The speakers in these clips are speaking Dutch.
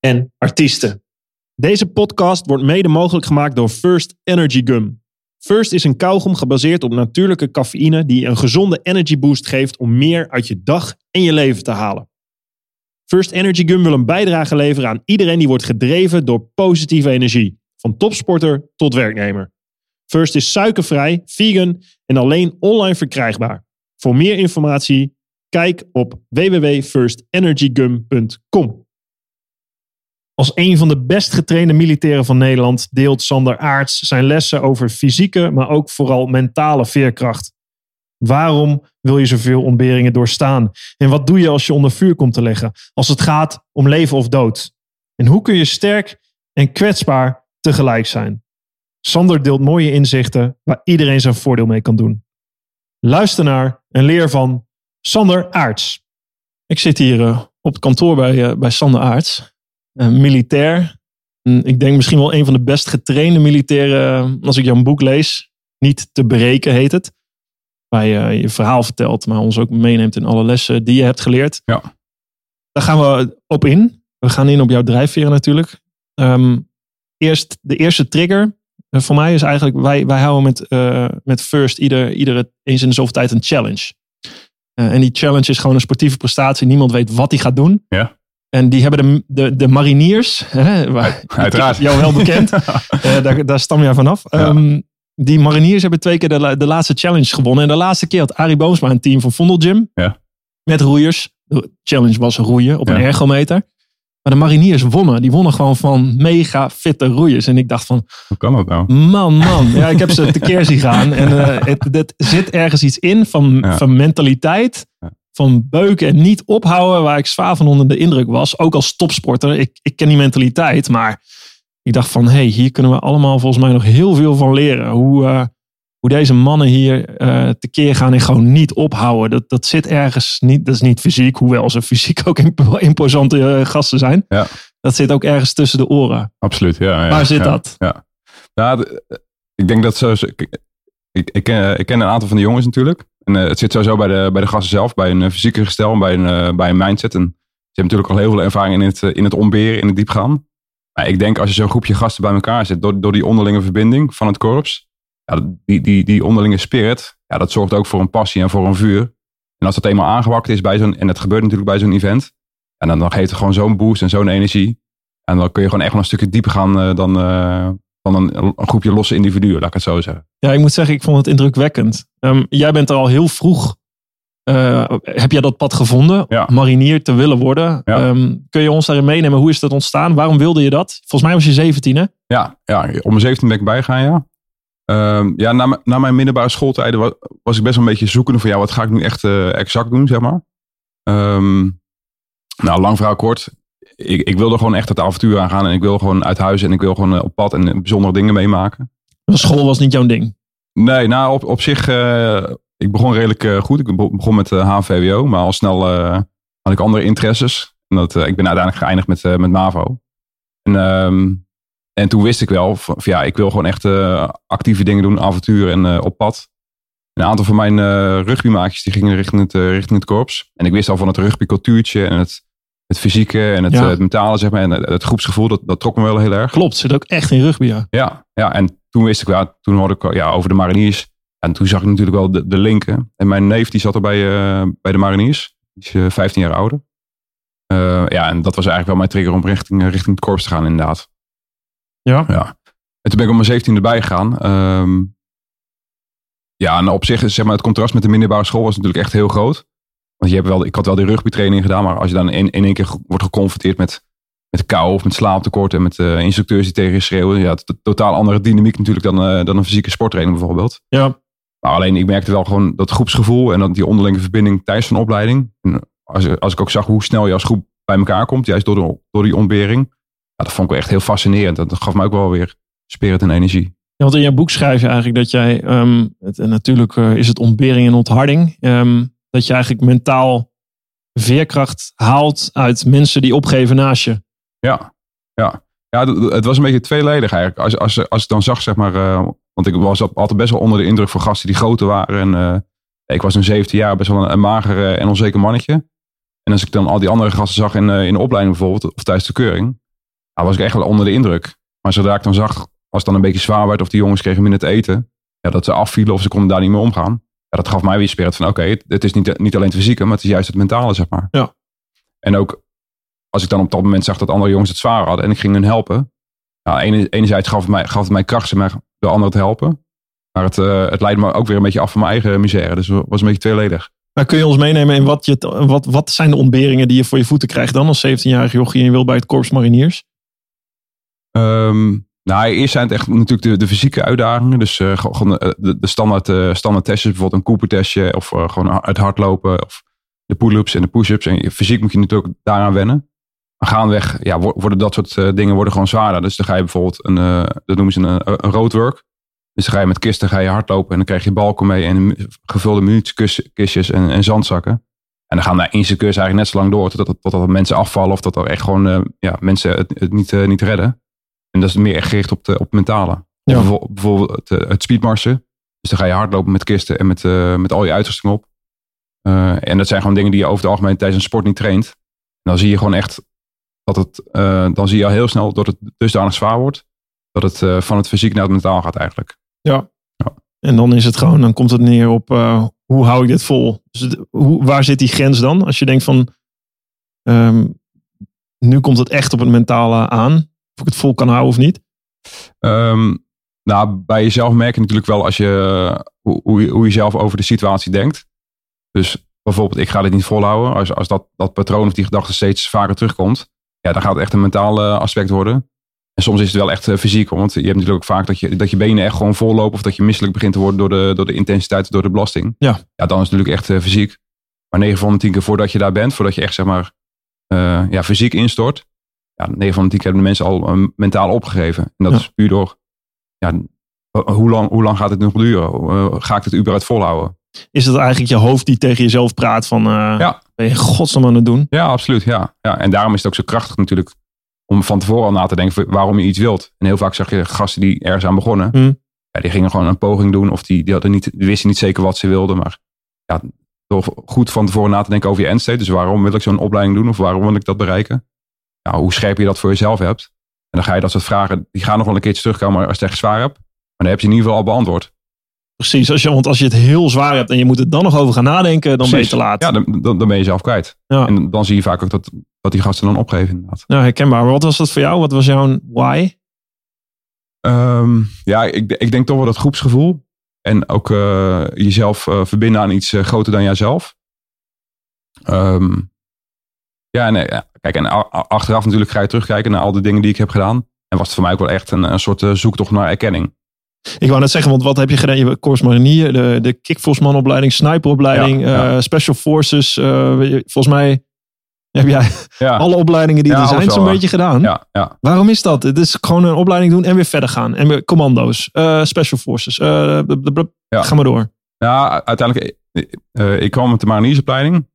en artiesten. Deze podcast wordt mede mogelijk gemaakt door First Energy Gum. First is een kauwgom gebaseerd op natuurlijke cafeïne die een gezonde energy boost geeft om meer uit je dag en je leven te halen. First Energy Gum wil een bijdrage leveren aan iedereen die wordt gedreven door positieve energie, van topsporter tot werknemer. First is suikervrij, vegan en alleen online verkrijgbaar. Voor meer informatie kijk op www.firstenergygum.com. Als een van de best getrainde militairen van Nederland deelt Sander Aarts zijn lessen over fysieke, maar ook vooral mentale veerkracht. Waarom wil je zoveel ontberingen doorstaan? En wat doe je als je onder vuur komt te liggen? Als het gaat om leven of dood? En hoe kun je sterk en kwetsbaar tegelijk zijn? Sander deelt mooie inzichten waar iedereen zijn voordeel mee kan doen. Luister naar en leer van Sander Aarts. Ik zit hier uh, op het kantoor bij, uh, bij Sander Aarts. Uh, militair. ik denk misschien wel een van de best getrainde militairen als ik jouw boek lees. Niet te bereken heet het. Waar je je verhaal vertelt, maar ons ook meeneemt in alle lessen die je hebt geleerd. Ja. Daar gaan we op in. We gaan in op jouw drijfveren natuurlijk. Um, eerst de eerste trigger voor mij is eigenlijk, wij, wij houden met, uh, met First ieder, iedere eens in de zoveel tijd een challenge. Uh, en die challenge is gewoon een sportieve prestatie. Niemand weet wat hij gaat doen. Ja. En die hebben de, de, de mariniers, hè, waar, Uiteraard. jou wel bekend, daar, daar stam jij vanaf. Ja. Um, die mariniers hebben twee keer de, de laatste challenge gewonnen. En de laatste keer had Arie Boomsma een team van Vondel Gym. Ja. Met roeiers. De challenge was roeien op een Ja. ergometer. Maar de mariniers wonnen. Die wonnen gewoon van mega fitte roeiers. En ik dacht van, Hoe kan dat nou? Man, man. Ja, ik heb ze tekeer zien gaan. En uh, het, het zit ergens iets in van, Ja. van mentaliteit. Ja. Van beuken en niet ophouden. Waar ik zwaar van onder de indruk was. Ook als topsporter. Ik, ik ken die mentaliteit. Maar ik dacht van, hé, hey, hier kunnen we allemaal volgens mij nog heel veel van leren. Hoe, uh, hoe deze mannen hier uh, tekeer gaan en gewoon niet ophouden. Dat, dat zit ergens niet. Dat is niet fysiek. Hoewel ze fysiek ook impo- imposante uh, gasten zijn. Ja. Dat zit ook ergens tussen de oren. Absoluut, ja. ja Waar zit ja, dat? Ja. Ja, ik denk dat zo. Ik, ik, ik, ken, ik ken een aantal van de jongens natuurlijk. En eh, het zit sowieso bij de, bij de gasten zelf, bij een eh, fysieke gestel en bij een, eh, bij een mindset. En ze hebben natuurlijk al heel veel ervaring in het, in het in het diepgaan. Maar ik denk als je zo'n groepje gasten bij elkaar zit, door, door die onderlinge verbinding van het korps, ja, die, die, die onderlinge spirit, ja, dat zorgt ook voor een passie en voor een vuur. En als dat eenmaal aangewakt is bij zo'n, en dat gebeurt natuurlijk bij zo'n event, en dan, dan geeft het gewoon zo'n boost en zo'n energie. En dan kun je gewoon echt wel een stukje dieper gaan dan, dan een, een groepje losse individuen, laat ik het zo zeggen. Ja, ik moet zeggen, ik vond het indrukwekkend. Um, jij bent er al heel vroeg. Uh, heb jij dat pad gevonden? Ja. Marinier te willen worden. Ja. Um, kun je ons daarin meenemen? Hoe is dat ontstaan? Waarom wilde je dat? Volgens mij was je 17, hè? Ja, ja om mijn 17 ben ik bijgaan, ja. Um, ja, na, na mijn middelbare schooltijden was, was ik best wel een beetje zoekende van ja, wat ga ik nu echt uh, exact doen, zeg maar. Um, nou, lang verhaal kort. Ik, ik wilde gewoon echt het avontuur aangaan en ik wilde gewoon uit huis en ik wil gewoon uh, op pad en bijzondere dingen meemaken. School was niet jouw ding? Nee, nou op, op zich, uh, ik begon redelijk uh, goed. Ik begon met uh, HVWO, maar al snel had ik andere interesses. En dat, ik ben uiteindelijk geëindigd met, met MAVO. En, um, en toen wist ik wel, van, ja, ik wil gewoon echt actieve dingen doen, avonturen en op pad. Een aantal van mijn rugbymaatjes die gingen richting het, richting het korps. En ik wist al van het rugbycultuurtje en het, het fysieke en het, ja. het mentale, zeg maar. En het, groepsgevoel, dat, dat trok me wel heel erg. Klopt, zit ook echt in rugby, ja. Ja, ja en toen wist ik wel, toen hoorde ik ja, over de mariniers. En toen zag ik natuurlijk wel de, de linken. En mijn neef die zat er bij, uh, bij de mariniers. Die is 15 jaar ouder. Uh, ja, en dat was eigenlijk wel mijn trigger om richting, richting het korps te gaan, inderdaad. Ja. ja. En toen ben ik op mijn 17 erbij gegaan. Um, ja, en op zich zeg maar, het contrast met de middelbare school was natuurlijk echt heel groot. Want je hebt wel, ik had wel die rugbytraining gedaan, maar als je dan in, in één keer wordt geconfronteerd met, met kou of met slaaptekort en met uh, instructeurs die tegen je schreeuwen. Ja, een totaal andere dynamiek natuurlijk dan, uh, dan een fysieke sporttraining bijvoorbeeld. Ja. Maar alleen ik merkte wel gewoon dat groepsgevoel en dat die onderlinge verbinding tijdens van opleiding. En als, als ik ook zag hoe snel je als groep bij elkaar komt, juist door, de, door die ontbering. ja, dat vond ik wel echt heel fascinerend. Dat gaf mij ook wel weer spirit en energie. Ja, want in jouw boek schrijf je eigenlijk dat jij, ehm, het, en natuurlijk eh, is het ontbering en ontharding, ehm, dat je eigenlijk mentaal veerkracht haalt uit mensen die opgeven naast je. Ja, ja. ja het was een beetje tweeledig eigenlijk. Als, als, als ik dan zag, zeg maar, eh, want ik was altijd best wel onder de indruk van gasten die groter waren. En eh, ik was een 17 jaar best wel een, mager en onzeker mannetje. En als ik dan al die andere gasten zag in, eh, in de opleiding bijvoorbeeld, of tijdens de keuring, was ik echt wel onder de indruk. Maar zodra ik dan zag, als het dan een beetje zwaar werd of die jongens kregen minder te eten, ja, dat ze afvielen of ze konden daar niet meer omgaan. Ja, dat gaf mij weer spirit van oké, het, het is niet, niet alleen het fysieke, maar het is juist het mentale, zeg maar. Ja. En ook als ik dan op dat moment zag dat andere jongens het zwaar hadden en ik ging hun helpen. Nou, ene- enerzijds gaf het mij, gaf het mij kracht om de anderen te helpen. Maar het, eh, het leidde me ook weer een beetje af van mijn eigen misère. Dus het was een beetje tweeledig. Maar kun je ons meenemen in wat, je, wat, wat zijn de ontberingen die je voor je voeten krijgt dan als 17-jarige jochie en je wil bij het Korps Mariniers? Ehm, nou, eerst zijn het echt natuurlijk de, de fysieke uitdagingen. Dus eh, gewoon eh, de, de standaard, eh, standaard testjes, bijvoorbeeld een Cooper-testje. Of eh, gewoon het hardlopen. Of de pull-ups en de push-ups. En fysiek moet je natuurlijk daaraan wennen. Maar gaandeweg ja, wo- worden dat soort dingen worden gewoon zwaarder. Dus dan ga je bijvoorbeeld, een, dat noemen ze een, een roadwork. Dus dan ga je met kisten ga je hardlopen. En dan krijg je balken mee en gevulde munitiekistjes en, en zandzakken. En dan gaan daar instructeurs eigenlijk net zo lang door totdat, totdat mensen afvallen. Of dat er echt gewoon ja, mensen het, het niet, niet redden. En dat is meer echt gericht op, de, op mentale. Ja. bijvo- bijvoorbeeld het, eh, het speedmarsen. Dus dan ga je hardlopen met kisten en met, eh, met al je uitrusting op. Eh, en dat zijn gewoon dingen die je over het algemeen tijdens een sport niet traint. En dan zie je gewoon echt dat het, dan zie je al heel snel dat het dusdanig zwaar wordt. Dat het van het fysiek naar het mentaal gaat eigenlijk. En dan is het gewoon, dan komt het neer op hoe hou ik dit vol? Dus hoe, waar zit die grens dan? Als je denkt van, ehm, nu komt het echt op het mentale aan. Of ik het vol kan houden of niet. Ehm, nou, bij jezelf merk je natuurlijk wel als je, hoe, hoe, je, hoe je zelf over de situatie denkt. Dus bijvoorbeeld, ik ga dit niet volhouden. Als, als dat, dat patroon of die gedachte steeds vaker terugkomt, ja, dan gaat het echt een mentaal eh, aspect worden. En soms is het wel echt eh, fysiek, want je hebt natuurlijk ook vaak dat je, dat je benen echt gewoon vollopen of dat je misselijk begint te worden door de, door de intensiteit, door de belasting. Ja. ja, dan is het natuurlijk echt eh, fysiek. Maar 9 van de 10 keer voordat je daar bent, voordat je echt zeg maar ja, fysiek instort, ja, 9 van de 10 keer hebben de mensen al eh, mentaal opgegeven. En dat Ja. is puur door, ja, hoe lang, hoe lang gaat het nog duren? Eh, ga ik het überhaupt volhouden? Is het eigenlijk je hoofd die tegen jezelf praat van, eh Ja. ben je godsnaam aan het doen? Ja, absoluut. Ja. Ja, en daarom is het ook zo krachtig natuurlijk om van tevoren al na te denken waarom je iets wilt. En heel vaak zag je gasten die ergens aan begonnen. Hmm. Ja, die gingen gewoon een poging doen of die, die, hadden niet, die wisten niet zeker wat ze wilden. Maar ja, door goed van tevoren na te denken over je endstate. Dus waarom wil ik zo'n opleiding doen of waarom wil ik dat bereiken? Nou, hoe scherp je dat voor jezelf hebt. En dan ga je dat soort vragen, die gaan nog wel een keertje terugkomen als je het echt zwaar hebt. Maar dan heb je in ieder geval al beantwoord. Precies, als je, want als je het heel zwaar hebt en je moet er dan nog over gaan nadenken, dan ben je te laat. Ja, dan, dan, dan ben je zelf kwijt. Ja. En dan zie je vaak ook dat, dat die gasten dan opgeven inderdaad. Nou, herkenbaar. Maar wat was dat voor jou? Wat was jouw why? Ehm, ja, ik, ik denk toch wel dat groepsgevoel. En ook eh, jezelf eh, verbinden aan iets eh, groter dan jijzelf. Ehm, ja, nee, ja, kijk, en achteraf natuurlijk ga je terugkijken naar al die dingen die ik heb gedaan. En was het voor mij ook wel echt een, een soort eh, zoektocht naar erkenning. Ik wou net zeggen, want wat heb je gedaan? Je Corps Marinier, de, de kickforcemanopleiding, sniperopleiding, Ja, ja. eh, special forces. eh, volgens mij heb jij Ja, alle opleidingen die er zijn zo'n beetje gedaan. Waarom is dat? Het is gewoon een opleiding doen en weer verder gaan. En weer commando's, special forces. Ga maar door. Ja, uiteindelijk, ik kwam met de mariniersopleiding.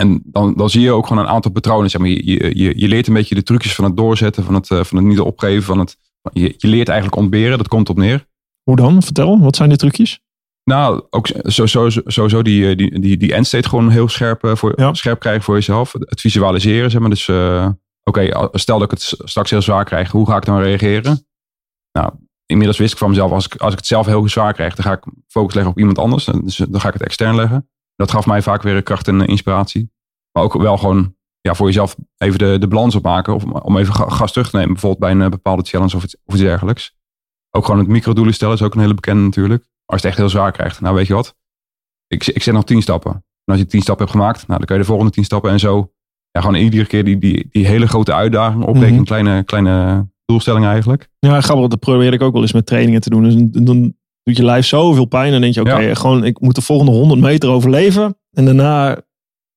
En dan, dan zie je ook gewoon een aantal patronen. Zeg maar. je, je, je, je leert een beetje de trucjes van het doorzetten, van het, eh, van het niet opgeven. Van het, je, je leert eigenlijk ontberen, dat komt op neer. Hoe dan? Vertel, wat zijn de trucjes? Nou, ook sowieso, sowieso die, eh, die, die, die endstate gewoon heel scherp, eh, voor, Ja. scherp krijgen voor jezelf. Het visualiseren, zeg maar. Dus, oké, stel dat ik het straks heel zwaar krijg, hoe ga ik dan reageren? Nou, inmiddels wist ik van mezelf, als ik, als ik het zelf heel zwaar krijg, dan ga ik focus leggen op iemand anders. Dus dan ga ik het extern leggen. Dat gaf mij vaak weer kracht en inspiratie. Maar ook wel gewoon ja, voor jezelf even de, de balans opmaken. Of om even ga- gas terug te nemen. Bijvoorbeeld bij een eh, bepaalde challenge of iets, of iets dergelijks. Ook gewoon het microdoelen stellen is ook een hele bekende natuurlijk. Als je het echt heel zwaar krijgt. Nou weet je wat. Ik, ik zet nog tien stappen. En als je tien stappen hebt gemaakt. Nou dan kun je de volgende tien stappen. En zo. Ja, gewoon iedere keer die, die, die hele grote uitdaging opbreken. Mhm. in Kleine, kleine doelstellingen eigenlijk. Ja, grappig. Dat probeer ik ook wel eens met trainingen te doen. Dus dan doet je lijf zoveel pijn. En dan denk je, oké, Ja. gewoon, ik moet de volgende 100 meter overleven. En daarna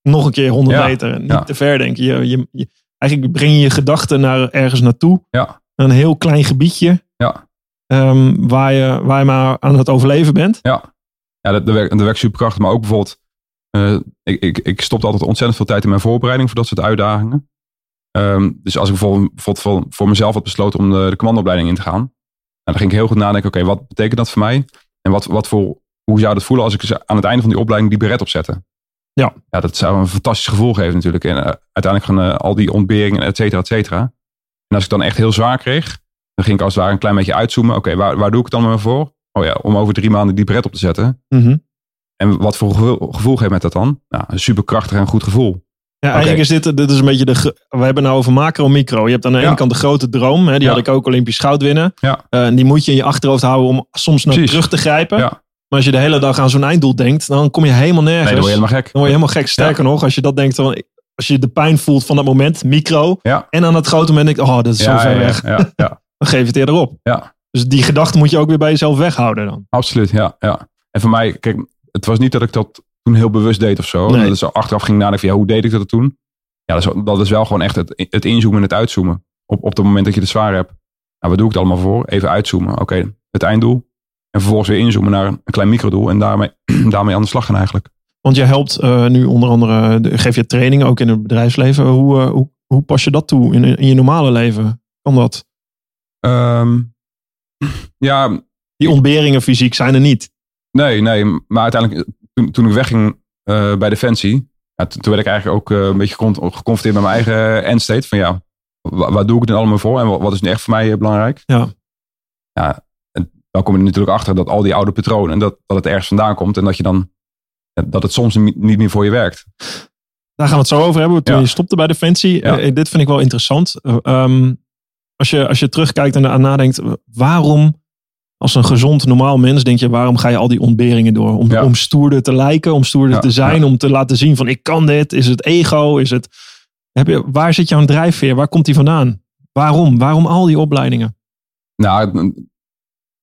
nog een keer 100 Ja, meter. En niet ja. te ver, denk je. Je, je, je- eigenlijk breng je je gedachten naar ergens naartoe. Ja. Een heel klein gebiedje. Ja. ehm, waar, je, waar je maar aan het overleven bent. Ja, ja dat, dat, werkt, dat werkt superkrachtig. Maar ook bijvoorbeeld, eh, ik, ik, ik stopte altijd ontzettend veel tijd in mijn voorbereiding voor dat soort uitdagingen. Ehm, dus als ik bijvoorbeeld, bijvoorbeeld voor, voor mezelf had besloten om de, de commandoopleiding in te gaan. Nou, dan ging ik heel goed nadenken, oké, wat betekent dat voor mij? En wat, wat voor, hoe zou dat voelen als ik aan het einde van die opleiding die beret opzette? Ja. Ja, dat zou een fantastisch gevoel geven natuurlijk. En eh, uiteindelijk gaan eh, al die ontberingen, et cetera, et cetera. En als ik dan echt heel zwaar kreeg, dan ging ik als het ware een klein beetje uitzoomen. Oké, waar, waar doe ik het dan maar voor? Oh ja, om over drie maanden die beret op te zetten. Mhm. En wat voor gevoel, gevoel geeft met dat dan? Nou, een superkrachtig en goed gevoel. Ja, eigenlijk is dit, dit is een beetje de. We hebben het nou over macro en micro. Je hebt aan de Ja. ene kant de grote droom. Hè, die Ja. had ik ook Olympisch goud winnen. Ja. Eh, en die moet je in je achterhoofd houden om soms naar terug te grijpen. Maar als je de hele dag aan zo'n einddoel denkt, dan kom je helemaal nergens. Nee, dan word je helemaal gek. Dan word je helemaal gek. Sterker nog, als je dat denkt, dan, als je de pijn voelt van dat moment, micro. En aan het grote moment denkt, oh, dat is zo ver weg. Ja, ja, Dan geef je het eerder op. ja, Dus die gedachte moet je ook weer bij jezelf weghouden dan. absoluut. Ja, ja. En voor mij, kijk, het was niet dat ik dat toen heel bewust deed of zo. Nee. Dat is achteraf ging nadenken van, ja, hoe deed ik dat toen? Ja, dat is, dat is wel gewoon echt het, het inzoomen en het uitzoomen. Op, op het moment dat je het zwaar hebt. Nou, waar doe ik het allemaal voor? Even uitzoomen. Oké, het einddoel. En vervolgens weer inzoomen naar een klein microdoel. En daarmee, daarmee aan de slag gaan eigenlijk. Want je helpt eh, nu onder andere, de- geef je trainingen ook in het bedrijfsleven. Hoe, eh, hoe, hoe pas je dat toe in, in je normale leven? Kan dat? Ehm, ja, Die ontberingen fysiek zijn er niet. Nee, nee. Maar uiteindelijk, toen, toen ik wegging eh, bij Defensie, ja, toen, toen werd ik eigenlijk ook eh, een beetje gecon- geconfronteerd met mijn eigen endstate. Van ja, wa- waar doe ik het nu allemaal voor en wat, wat is nu echt voor mij eh, belangrijk? Ja. Ja, en dan kom je er natuurlijk achter dat al die oude patronen, dat, dat het ergens vandaan komt en dat je dan, dat het soms niet meer voor je werkt. Daar gaan we het zo over hebben. Toen Ja. je stopte bij Defensie. Ja. Dit vind ik wel interessant. Eh, ehm, als, je, als je terugkijkt en aan nadenkt. Waarom, als een gezond normaal mens, denk je. Waarom ga je al die ontberingen door? Om, Ja. om stoerder te lijken. Om stoerder Ja, te zijn. ja. Om te laten zien van ik kan dit. Is het ego? Is het... Heb je, waar zit jouw drijfveer? Waar komt die vandaan? Waarom? Waarom al die opleidingen? Nou,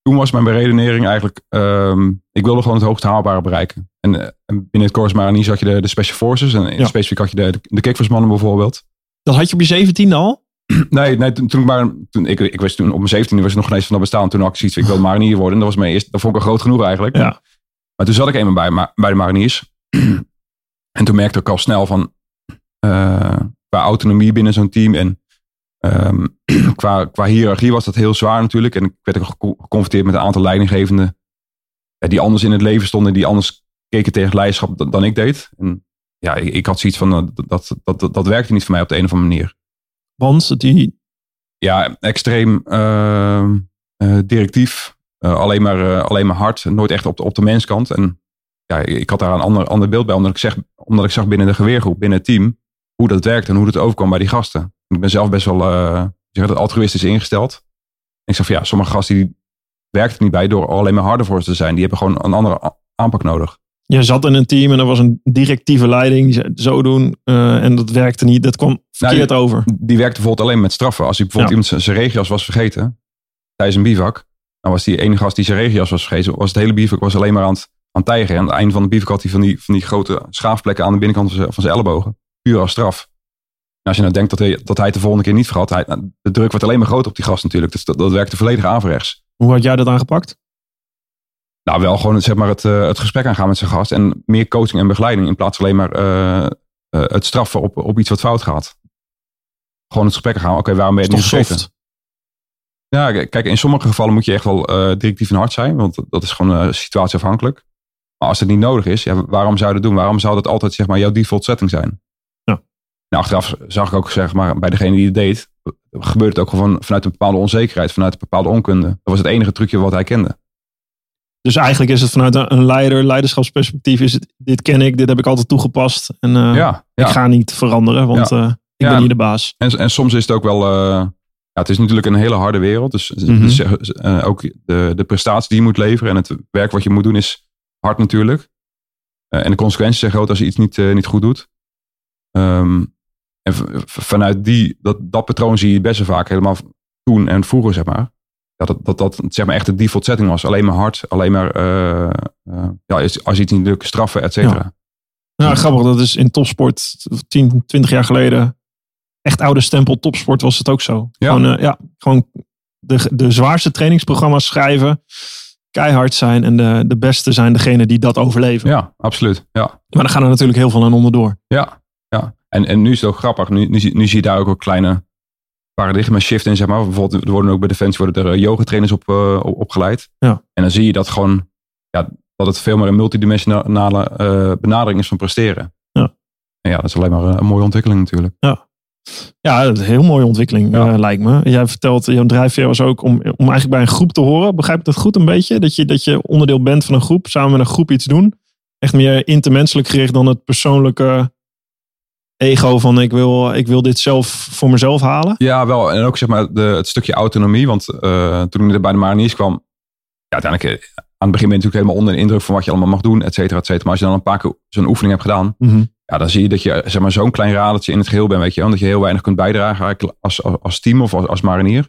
toen was mijn beredenering eigenlijk, ehm, ik wilde gewoon het hoogst haalbare bereiken. En, eh, en binnen het Corps Mariniers had je de, de Special Forces en Ja. specifiek had je de, de kickforce bijvoorbeeld. Dat had je op je zeventiende al? Nee, nee toen, toen ik maar, toen, ik, ik was toen op mijn 17 was ik nog geen eens van dat bestaan. Toen had ik zoiets, ik wil marinier worden. En dat was mijn eerste, dat vond ik al groot genoeg eigenlijk. Ja. Maar toen zat ik eenmaal bij, ma- bij de mariniers. en toen merkte ik al snel van, eh, qua autonomie binnen zo'n team en ehm, qua, qua hiërarchie was dat heel zwaar natuurlijk. En ik werd ook geconfronteerd met een aantal leidinggevenden eh, die anders in het leven stonden, die anders keken tegen leiderschap dan, dan ik deed. En ja, ik, ik had zoiets van, eh, dat, dat, dat, dat werkte niet voor mij op de een of andere manier Want die, ja, extreem ehm, eh, directief. Eh, alleen, maar, eh, alleen maar hard. Nooit echt op de, op de menskant. En ja, ik had daar een ander, ander beeld bij. Omdat ik, zeg, omdat ik zag binnen de geweergroep, binnen het team. Hoe dat werkt en hoe het overkwam bij die gasten. Ik ben zelf best wel zeg het, altruïstisch ingesteld. Ik zeg van ja, sommige gasten die werkt het niet bij door alleen maar harder voor ze te zijn. Die hebben gewoon een andere aanpak nodig. Je zat in een team en er was een directieve leiding. Die zei zo doen. eh, en dat werkte niet. Dat kwam verkeerd over. Die werkte bijvoorbeeld alleen met straffen. Als hij bijvoorbeeld Ja. iemand zijn- regenjas was vergeten. Tijdens een bivak. Dan was die ene gast die zijn regenjas was vergeten. Was het hele bivak was alleen maar aan het, aan het tijgeren. En aan het einde van de bivak had hij van die, van die grote schaafplekken aan de binnenkant van zijn, van zijn ellebogen. Puur als straf. En als je nou denkt dat hij, dat hij het de volgende keer niet vergat. Hij, nou, de druk wordt alleen maar groter op die gast natuurlijk. Dus dat, dat werkte volledig averechts. Hoe had jij dat aangepakt? Nou, wel gewoon zeg maar, het, eh, het gesprek aangaan met zijn gast. En meer coaching en begeleiding. In plaats van alleen maar eh, eh, het straffen op, op iets wat fout gaat. Gewoon het gesprek aangaan. Oké, waarom ben je het niet soft. Ja, kijk, in sommige gevallen moet je echt wel directief en hard zijn. Want dat is gewoon situatieafhankelijk. Maar als het niet nodig is, ja, waarom zou je dat doen? Waarom zou dat altijd zeg maar, jouw default setting zijn? Ja. Nou, achteraf zag ik ook zeg maar, bij degene die het deed, gebeurde het ook gewoon vanuit een bepaalde onzekerheid, vanuit een bepaalde onkunde. Dat was het enige trucje wat hij kende. Dus eigenlijk is het vanuit een leider, leiderschapsperspectief. Is het, dit ken ik, dit heb ik altijd toegepast. En eh, ja, ja. ik ga niet veranderen, want eh, ik ben hier de baas. En, en soms is het ook wel. eh, ja, het is natuurlijk een hele harde wereld. Dus, Mhm. dus ook de, de prestatie die je moet leveren en het werk wat je moet doen is hard natuurlijk. En de consequenties zijn groot als je iets niet, niet goed doet. Ehm, en vanuit die, dat, dat patroon zie je best wel vaak helemaal toen en vroeger, zeg maar. Ja, dat, dat dat zeg maar echt de default setting was. Alleen maar hard, alleen maar. eh, ja, als je iets niet lukt, straffen, et cetera. Nou, grappig, dat is in topsport 10, 20 jaar geleden echt oude stempel topsport was het ook zo. Ja. Gewoon, eh, ja, gewoon de, de zwaarste trainingsprogramma's schrijven. Keihard zijn. En de, de beste zijn degene die dat overleven. Ja, absoluut. Ja, Maar dan gaan er natuurlijk heel veel aan onderdoor. ja, ja. En, en nu is het ook grappig. Nu, nu, nu zie je daar ook een kleine paradigma shift in, zeg maar. Bijvoorbeeld, er worden ook bij Defensie worden er eh, yogatrainers op, eh, op- opgeleid. Ja. En dan zie je dat gewoon, ja, dat het veel meer een multidimensionale eh, benadering is van presteren. Ja. En ja, dat is alleen maar een mooie ontwikkeling natuurlijk. Ja, dat is een heel mooie ontwikkeling, Ja. lijkt me. Jij vertelt, jouw drijfveer was ook om, om eigenlijk bij een groep te horen. Begrijp ik dat goed een beetje? Dat je, dat je onderdeel bent van een groep, samen met een groep iets doen. Echt meer intermenselijk gericht dan het persoonlijke ego van ik wil, ik wil dit zelf voor mezelf halen. Ja, wel. En ook zeg maar de, het stukje autonomie. Want eh, toen ik er bij de Mariniers kwam, ja, uiteindelijk eh, aan het begin ben je natuurlijk helemaal onder de indruk van wat je allemaal mag doen, et cetera, et cetera. Maar als je dan een paar keer zo'n oefening hebt gedaan, Mhm. ja, dan zie je dat je zeg maar, zo'n klein radertje in het geheel bent, weet je wel. En dat je heel weinig kunt bijdragen als, als, als team of als, als marinier.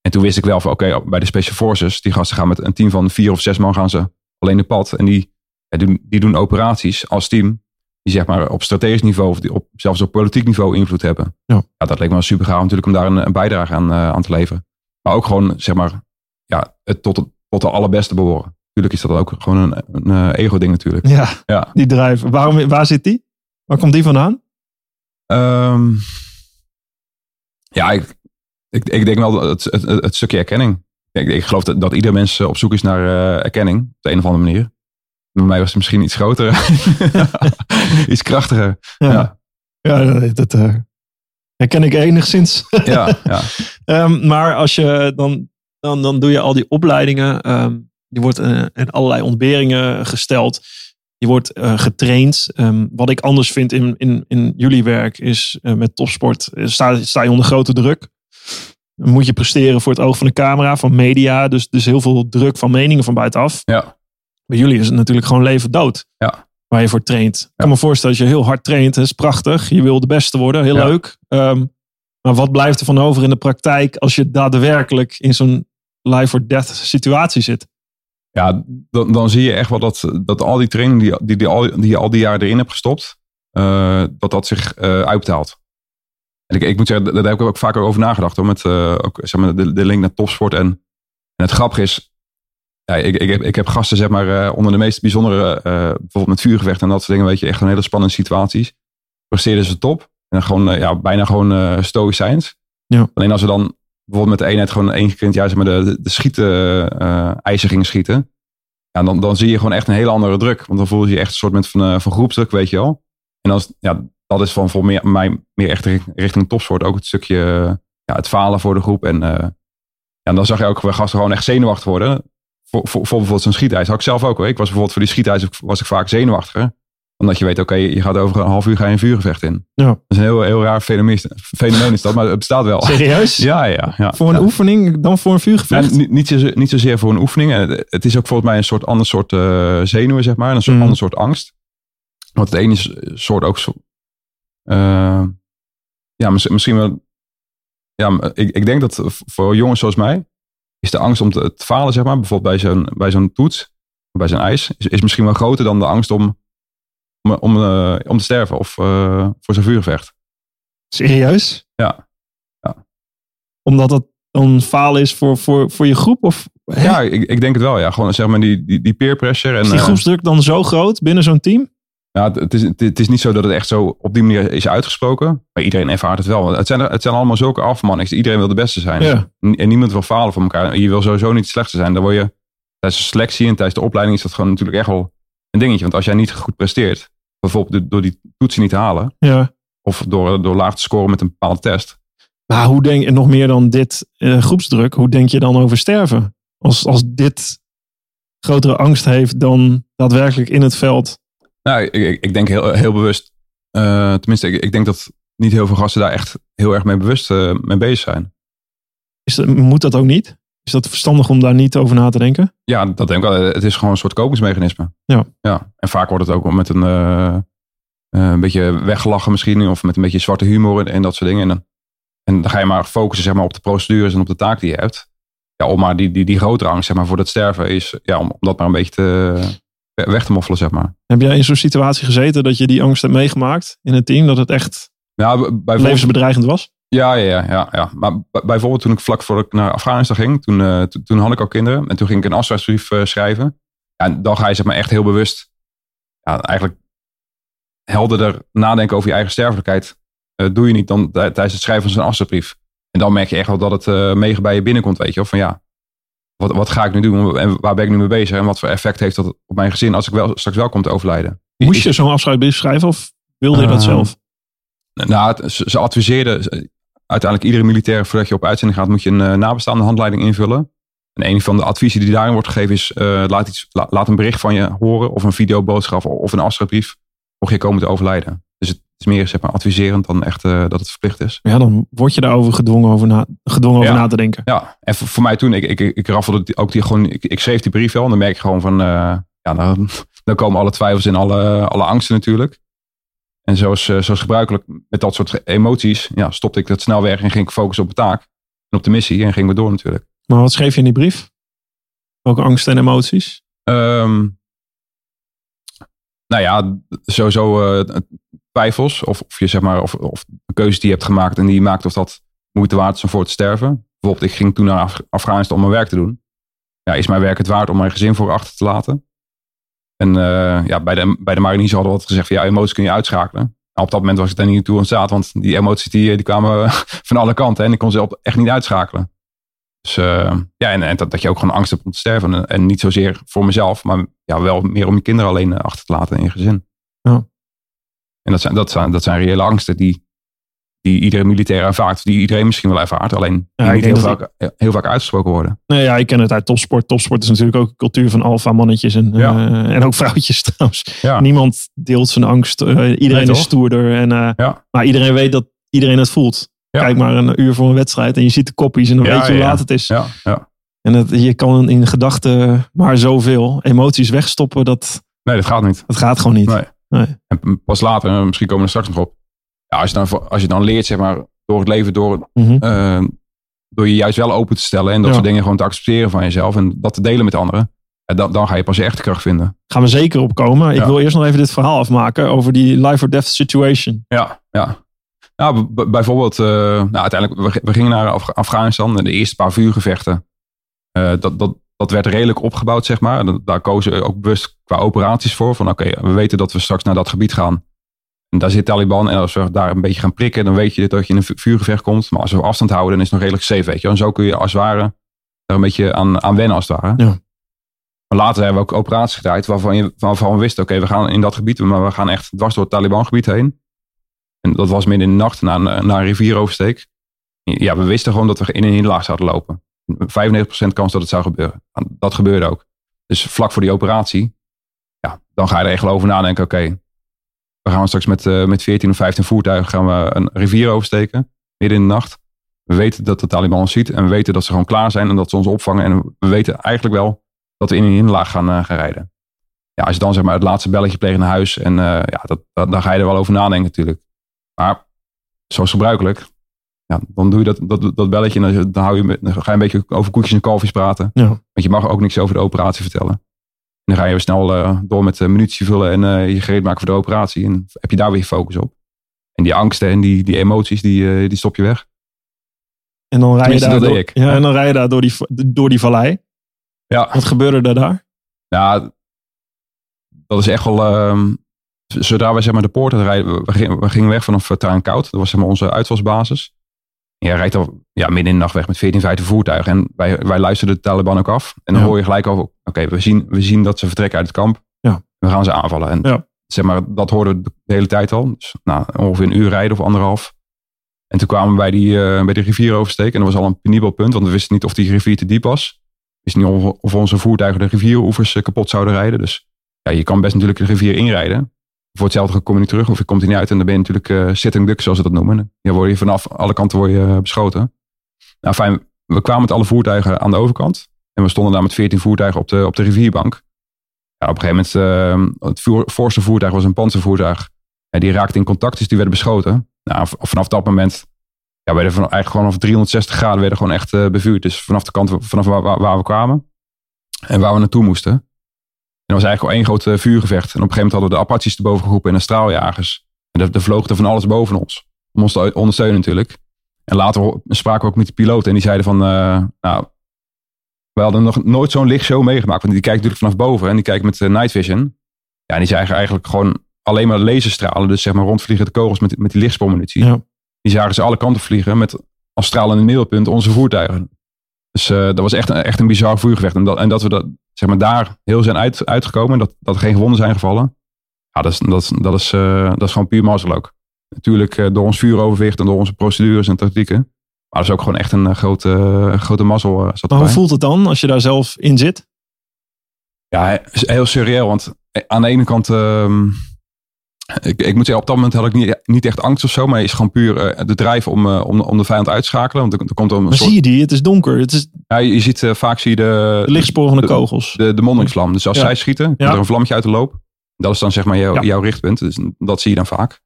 En toen wist ik wel van, oké, bij de Special Forces, die gasten gaan met een team van vier of zes man gaan ze alleen de pad. En die, doen, die doen operaties als team, die zeg maar op strategisch niveau, of die op, zelfs op politiek niveau invloed hebben. Ja. dat leek me wel super gaaf natuurlijk om daar een, een bijdrage aan, eh, aan te leveren. Maar ook gewoon, zeg maar, ja, het tot, het, tot de allerbeste behoren. Natuurlijk is dat ook gewoon een, een eh, ego-ding natuurlijk. Ja, Ja. die drijf. Waarom, waar zit die? Waar komt die vandaan? Ehm, ja, ik, ik, ik denk wel het, het, het stukje erkenning. Ik, ik geloof dat, dat ieder mens op zoek is naar eh, erkenning. Op de een of andere manier. Bij mij was het misschien iets groter. iets krachtiger. Ja, ja. dat, dat eh, herken ik enigszins. Ja, ja. Ehm, maar als je dan, dan, dan doe je al die opleidingen. ehm je wordt eh, in allerlei ontberingen gesteld. Je wordt eh, getraind. Ehm, wat ik anders vind in, in, in jullie werk is met topsport. sta, sta je onder grote druk. Dan moet je presteren voor het oog van de camera, van media. Dus, dus heel veel druk van meningen van buitenaf. ja. Bij jullie is het natuurlijk gewoon leven dood. Ja. Waar je voor traint. Ik kan me voorstellen als je heel hard traint. Dat is prachtig. Je wil de beste worden. Heel Ja. leuk. Ehm, maar wat blijft er van over in de praktijk als je daadwerkelijk in zo'n life or death situatie zit? ja dan, dan zie je echt wel dat, dat al die training die, die, die, al, die je al die jaren erin hebt gestopt, eh, dat dat zich eh, uitbetaalt. En ik, ik moet zeggen, daar heb ik ook vaker over nagedacht. Hoor, met eh, ook, zeg maar, de, de link naar topsport. En, en het grappige is, ja, ik, ik, heb, ik heb gasten zeg maar, eh, onder de meest bijzondere, eh, bijvoorbeeld met vuurgevechten en dat soort dingen, weet je, echt een hele spannende situaties. Presteerden ze top. En dan gewoon, eh, ja, bijna gewoon uh, stoïcijns. Ja. Alleen als we dan bijvoorbeeld met de eenheid gewoon één keer in het maar, de, de, schieten, eisen gingen schieten. Ja, dan, dan zie je gewoon echt een hele andere druk. Want dan voel je je echt een soort van, uh, van groepsdruk, weet je wel. En dan, ja, dat is van voor meer, mij meer echt richting topsport. Ook het stukje, ja, het falen voor de groep. En uh, ja, dan zag je ook bij gasten gewoon echt zenuwachtig worden. Voor, voor, voor bijvoorbeeld zo'n schietijs. Had ik zelf ook hoor. Ik was bijvoorbeeld voor die schietijs was ik vaak zenuwachtiger. Omdat je weet, oké, okay, je gaat over een half uur ga je een vuurgevecht in. Ja. Dat is een heel, heel raar fenomeen, fenomeen is dat, maar het bestaat wel. Serieus? ja, ja, ja. Voor een ja. oefening dan voor een vuurgevecht? Ja, niet, niet, zozeer, niet zozeer voor een oefening. Het is ook volgens mij een soort ander soort uh, zenuwen, zeg maar. Een soort Mm. ander soort angst. Want het ene is soort ook zo, uh, ja, misschien wel. Ja, ik, ik denk dat voor jongens zoals mij is de angst om te, te falen, zeg maar, bijvoorbeeld bij zo'n, bij zo'n toets, bij zo'n ijs, is, is misschien wel groter dan de angst om, om, om, uh, om te sterven of uh, voor zo'n vuurgevecht. Serieus? Ja. ja. Omdat het dan falen is voor, voor, voor je groep? Of, hè? ja, ik, ik denk het wel. Ja. Gewoon zeg maar die, die, die peer pressure. En, is die groepsdruk dan zo groot binnen zo'n team? Ja, het is, het is niet zo dat het echt zo op die manier is uitgesproken. Maar iedereen ervaart het wel. Het zijn, het zijn allemaal zulke afmannings. Iedereen wil de beste zijn. Ja. En niemand wil falen voor elkaar. Je wil sowieso niet het slechtste zijn. Dan word je tijdens de selectie en tijdens de opleiding is dat gewoon natuurlijk echt wel een dingetje. Want als jij niet goed presteert, bijvoorbeeld door die toetsen niet te halen. Ja. Of door, door laag te scoren met een bepaalde test. Maar hoe denk je, nog meer dan dit uh, groepsdruk, hoe denk je dan over sterven? Als, als dit grotere angst heeft dan daadwerkelijk in het veld nou, ik, ik denk heel, heel bewust. Uh, tenminste, ik, ik, denk dat niet heel veel gasten daar echt heel erg mee bewust uh, mee bezig zijn. Is dat, moet dat ook niet? Is dat verstandig om daar niet over na te denken? Ja, dat denk ik wel. Het is gewoon een soort kopingsmechanisme. Ja. ja. En vaak wordt het ook met een, uh, een beetje weggelachen misschien. Of met een beetje zwarte humor en, en dat soort dingen. En dan, en dan ga je maar focussen zeg maar, op de procedures en op de taak die je hebt. Ja, om maar die, die, die grotere angst zeg maar, voor dat sterven is. Ja, om, om dat maar een beetje te weg te moffelen, zeg maar. Heb jij in zo'n situatie gezeten dat je die angst hebt meegemaakt in het team? Dat het echt Ja, b- bijvoorbeeld, levensbedreigend was? ja, ja, ja, ja, ja. Maar bijvoorbeeld toen ik vlak voor ik naar Afghanistan ging, toen, eh, to- toen had ik al kinderen. En toen ging ik een afscheidsbrief eh, schrijven. Ja, en dan ga je zeg maar echt heel bewust, ja, eigenlijk helderder nadenken over je eigen sterfelijkheid. eh, doe je niet dan tijdens het schrijven van zo'n afscheidsbrief. En dan merk je echt wel dat het mega bij je binnenkomt, weet je wel. Van ja, wat, wat ga ik nu doen en waar ben ik nu mee bezig? En wat voor effect heeft dat op mijn gezin als ik wel, straks wel kom te overlijden? Moest je zo'n afscheidsbrief schrijven of wilde je dat Eh, zelf? Nou, ze, ze adviseerden uiteindelijk iedere militair voordat je op uitzending gaat, moet je een eh, nabestaande handleiding invullen. En een van de adviezen die daarin wordt gegeven is, eh, laat, iets, la- laat een bericht van je horen of een videoboodschap of een afscheidsbrief mocht je komen te overlijden. Is meer zeg maar, adviserend dan echt eh, dat het verplicht is. Ja, dan word je daarover gedwongen, over na, gedwongen over na te denken. Ja, en voor, voor mij toen, ik, ik, ik raffelde ook die gewoon, ik, ik schreef die brief wel en dan merk je gewoon van, eh, ja, dan, dan komen alle twijfels en alle, alle angsten natuurlijk. En zoals, eh, zoals gebruikelijk met dat soort emoties, ja, stopte ik dat snel weg en ging ik focussen op de taak en op de missie en gingen we door natuurlijk. Maar wat schreef je in die brief? Welke angsten en emoties? Ehm, nou ja, sowieso twijfels. Of, of je zeg maar, of, of de keuzes die je hebt gemaakt en die je maakt, of dat moeite waard is om voor te sterven. Bijvoorbeeld, ik ging toen naar Af- Afghanistan om mijn werk te doen. Ja, is mijn werk het waard om mijn gezin voor achter te laten? En eh, ja, bij de, bij de mariniers hadden we altijd gezegd van ja, emoties kun je uitschakelen. Nou, op dat moment was ik daar niet toe in staat, want die emoties die, die kwamen van alle kanten. En ik kon ze echt niet uitschakelen. Dus eh, ja, en, en dat, dat je ook gewoon angst hebt om te sterven. En, en niet zozeer voor mezelf, maar ja, wel meer om je kinderen alleen eh, achter te laten in je gezin. En dat zijn, dat, zijn, dat zijn reële angsten die, die iedere militair ervaart. Die iedereen misschien wel ervaart. Alleen die Ja, ik niet heel dat vaak, heel vaak uitgesproken worden. Nee, ja, ik ken het uit topsport. Topsport is natuurlijk ook een cultuur van alfa mannetjes en, Ja. eh, en ook vrouwtjes trouwens. Ja, Niemand deelt zijn angst. Eh, iedereen Nee, is stoerder. En, eh. Maar iedereen weet dat iedereen het voelt. Kijk maar een uur voor een wedstrijd en je ziet de koppies en dan weet je hoe laat het is. ja, ja. En het, je kan in gedachten maar zoveel emoties wegstoppen. Dat, Nee, dat gaat niet. dat gaat gewoon niet. Nee. Nee. En pas later, eh, misschien komen we er straks nog op. Ja, als, je dan, als je dan leert, zeg maar, door het leven, door, Mhm. eh, door je juist wel open te stellen. En dat Ja. soort dingen gewoon te accepteren van jezelf. En dat te delen met anderen. Ja, dan, dan ga je pas je echte kracht vinden. Gaan we zeker opkomen. Ik Ja. wil eerst nog even dit verhaal afmaken over die life or death situation. Ja, ja. Nou, bijvoorbeeld, eh, nou, uiteindelijk, we, we gingen naar Af- Afghanistan en de eerste paar vuurgevechten. eh, dat, dat, dat werd redelijk opgebouwd, zeg maar. Daar kozen we ook bewust qua operaties voor. Van oké, we weten dat we straks naar dat gebied gaan. En daar zit Taliban. En als we daar een beetje gaan prikken, dan weet je dat je in een vu- vuurgevecht komt. Maar als we afstand houden, dan is het nog redelijk safe, weet je. En zo kun je als het ware daar een beetje aan, aan wennen, als het ware. Ja. Maar later hebben we ook operaties gedraaid waarvan, je, waarvan we wisten, oké, we gaan in dat gebied, maar we gaan echt dwars door het Taliban-gebied heen. En dat was midden in de nacht, na, een- na een rivieroversteek. Ja, we wisten gewoon dat we in een hinderlaag zouden lopen. 95% kans dat het zou gebeuren. Dat gebeurde ook. Dus vlak voor die operatie, ja, dan ga je er echt over nadenken, oké, we gaan straks met, eh, met 14 of 15 voertuigen gaan we een rivier oversteken, midden in de nacht. We weten dat de Taliban ons ziet en we weten dat ze gewoon klaar zijn en dat ze ons opvangen. En we weten eigenlijk wel dat we in een hinderlaag gaan, eh, gaan rijden. Ja, als je dan zeg maar het laatste belletje pleegt naar huis en eh, ja, dat, dat, dan ga je er wel over nadenken natuurlijk. Maar zoals gebruikelijk, ja, dan doe je dat, dat, dat belletje en dan, dan, hou je, dan ga je een beetje over koekjes en kalfjes praten. Ja. Want je mag ook niks over de operatie vertellen. En dan ga je weer snel eh, door met uh, munitie vullen en eh, je gereed maken voor de operatie. En heb je daar weer je focus op. En die angsten en die, die emoties, die, eh, die stop je weg. En dan rij je daar, door, ik. ja, en dan rij je daar door die, door die vallei. Ja, Wat gebeurde er daar? ja dat is echt wel... ehm, zodra we zeg maar, de poort rijden, we gingen, we gingen weg vanaf uh, Traan Koud. Dat was zeg maar, onze uitvalsbasis. Jij rijdt al ja, midden in de nacht weg met 14, 15 voertuigen. En wij, wij luisterden de Taliban ook af. En dan Ja. hoor je gelijk over, oké, we, zien, we zien dat ze vertrekken uit het kamp. Ja. We gaan ze aanvallen. En Ja. zeg maar, dat hoorden we de hele tijd al. Dus, nou, ongeveer een uur rijden of anderhalf. En toen kwamen we bij die, eh, bij die rivier oversteken. En dat was al een penibel punt, want we wisten niet of die rivier te diep was. We wisten niet of, of onze voertuigen de rivieroevers eh, kapot zouden rijden. Dus ja, je kan best natuurlijk de rivier inrijden. Voor hetzelfde kom je niet terug of je komt er niet uit. En dan ben je natuurlijk eh, sitting duck, zoals ze dat noemen. Dan word je vanaf alle kanten word je, eh, beschoten. Nou fijn, we kwamen met alle voertuigen aan de overkant. En we stonden daar met 14 voertuigen op de, op de rivierbank. Ja, op een gegeven moment, uh, het voorste voertuig was een panzervoertuig. Ja, die raakte in contact, dus die werden beschoten. Nou, vanaf dat moment, ja, werden van, eigenlijk gewoon vanaf 360 graden werden gewoon echt uh, bevuurd. Dus vanaf de kant vanaf waar, we kwamen en waar we naartoe moesten. En dat was eigenlijk al één groot uh, vuurgevecht. En op een gegeven moment hadden we de Apaches erboven geroepen en de straaljagers. En er, er vloog er van alles boven ons. om ons te ondersteunen natuurlijk. En later spraken we ook met de piloot en die zeiden van, uh, nou, we hadden nog nooit zo'n lichtshow meegemaakt. Want die kijkt natuurlijk vanaf boven en die kijkt met uh, night vision. Ja, en die zagen eigenlijk gewoon alleen maar laserstralen. Dus zeg maar rondvliegende kogels met, met die lichtspoormunitie. Ja. Die zagen ze alle kanten vliegen met als stralende middelpunt onze voertuigen. Dus uh, dat was echt, een, echt een bizar vuurgevecht. En dat, en dat we dat, zeg maar, daar heel zijn uit, uitgekomen. Dat, dat er geen gewonden zijn gevallen. Ja, dat is, dat is, dat is, uh, dat is gewoon puur mazzel ook. Natuurlijk uh, door ons vuuroverwicht en door onze procedures en tactieken. Maar dat is ook gewoon echt een grote, grote mazzel. Zat maar hoe voelt het dan als je daar zelf in zit? Ja, heel surreëel. Want aan de ene kant... Uh, ik, ik moet zeggen, op dat moment had ik niet, niet echt angst of zo. Maar is gewoon puur uh, de drijf om, uh, om, om de vijand uit te schakelen. Want er, er komt een maar soort... zie je die? Het is donker. Het is... Ja, je, ziet uh, vaak zie je de... De lichtsporen van de, de kogels. De, de mondingsvlam. Dus als ja. zij schieten, komt ja. er een vlammetje uit de loop. Dat is dan zeg maar jou, ja. jouw richtpunt. Dus dat zie je dan vaak.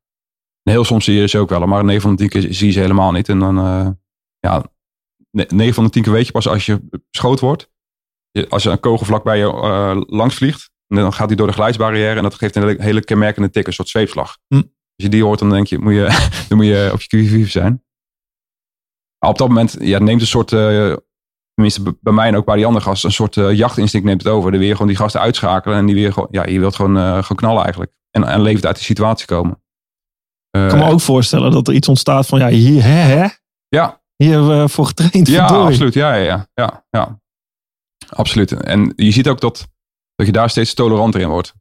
En heel soms zie je ze ook wel. Maar 9 van de 10 keer zie je ze helemaal niet. En dan, ja, 9 van de 10 keer weet je pas als je beschoten wordt. Als je een kogel vlak bij je langs vliegt. En dan gaat hij door de geluidsbarrière en dat geeft een hele, hele kenmerkende tik, een soort zweepslag. Hm. Als je die hoort, dan denk je, moet je, dan moet je op je q zijn. Maar op dat moment ja, neemt een soort, uh, tenminste bij mij en ook bij die andere gasten, een soort uh, jachtinstinct neemt het over. Dan wil je gewoon die gasten uitschakelen en die weer gewoon, ja, je wilt gewoon, uh, gewoon knallen eigenlijk. En, en levend uit die situatie komen. Ik kan me ook voorstellen dat er iets ontstaat van, ja, hier, hè, hè? Ja. Hier hebben we voor getraind. Ja, absoluut. Ja, ja, ja, ja. Absoluut. En je ziet ook dat dat je daar steeds toleranter in wordt.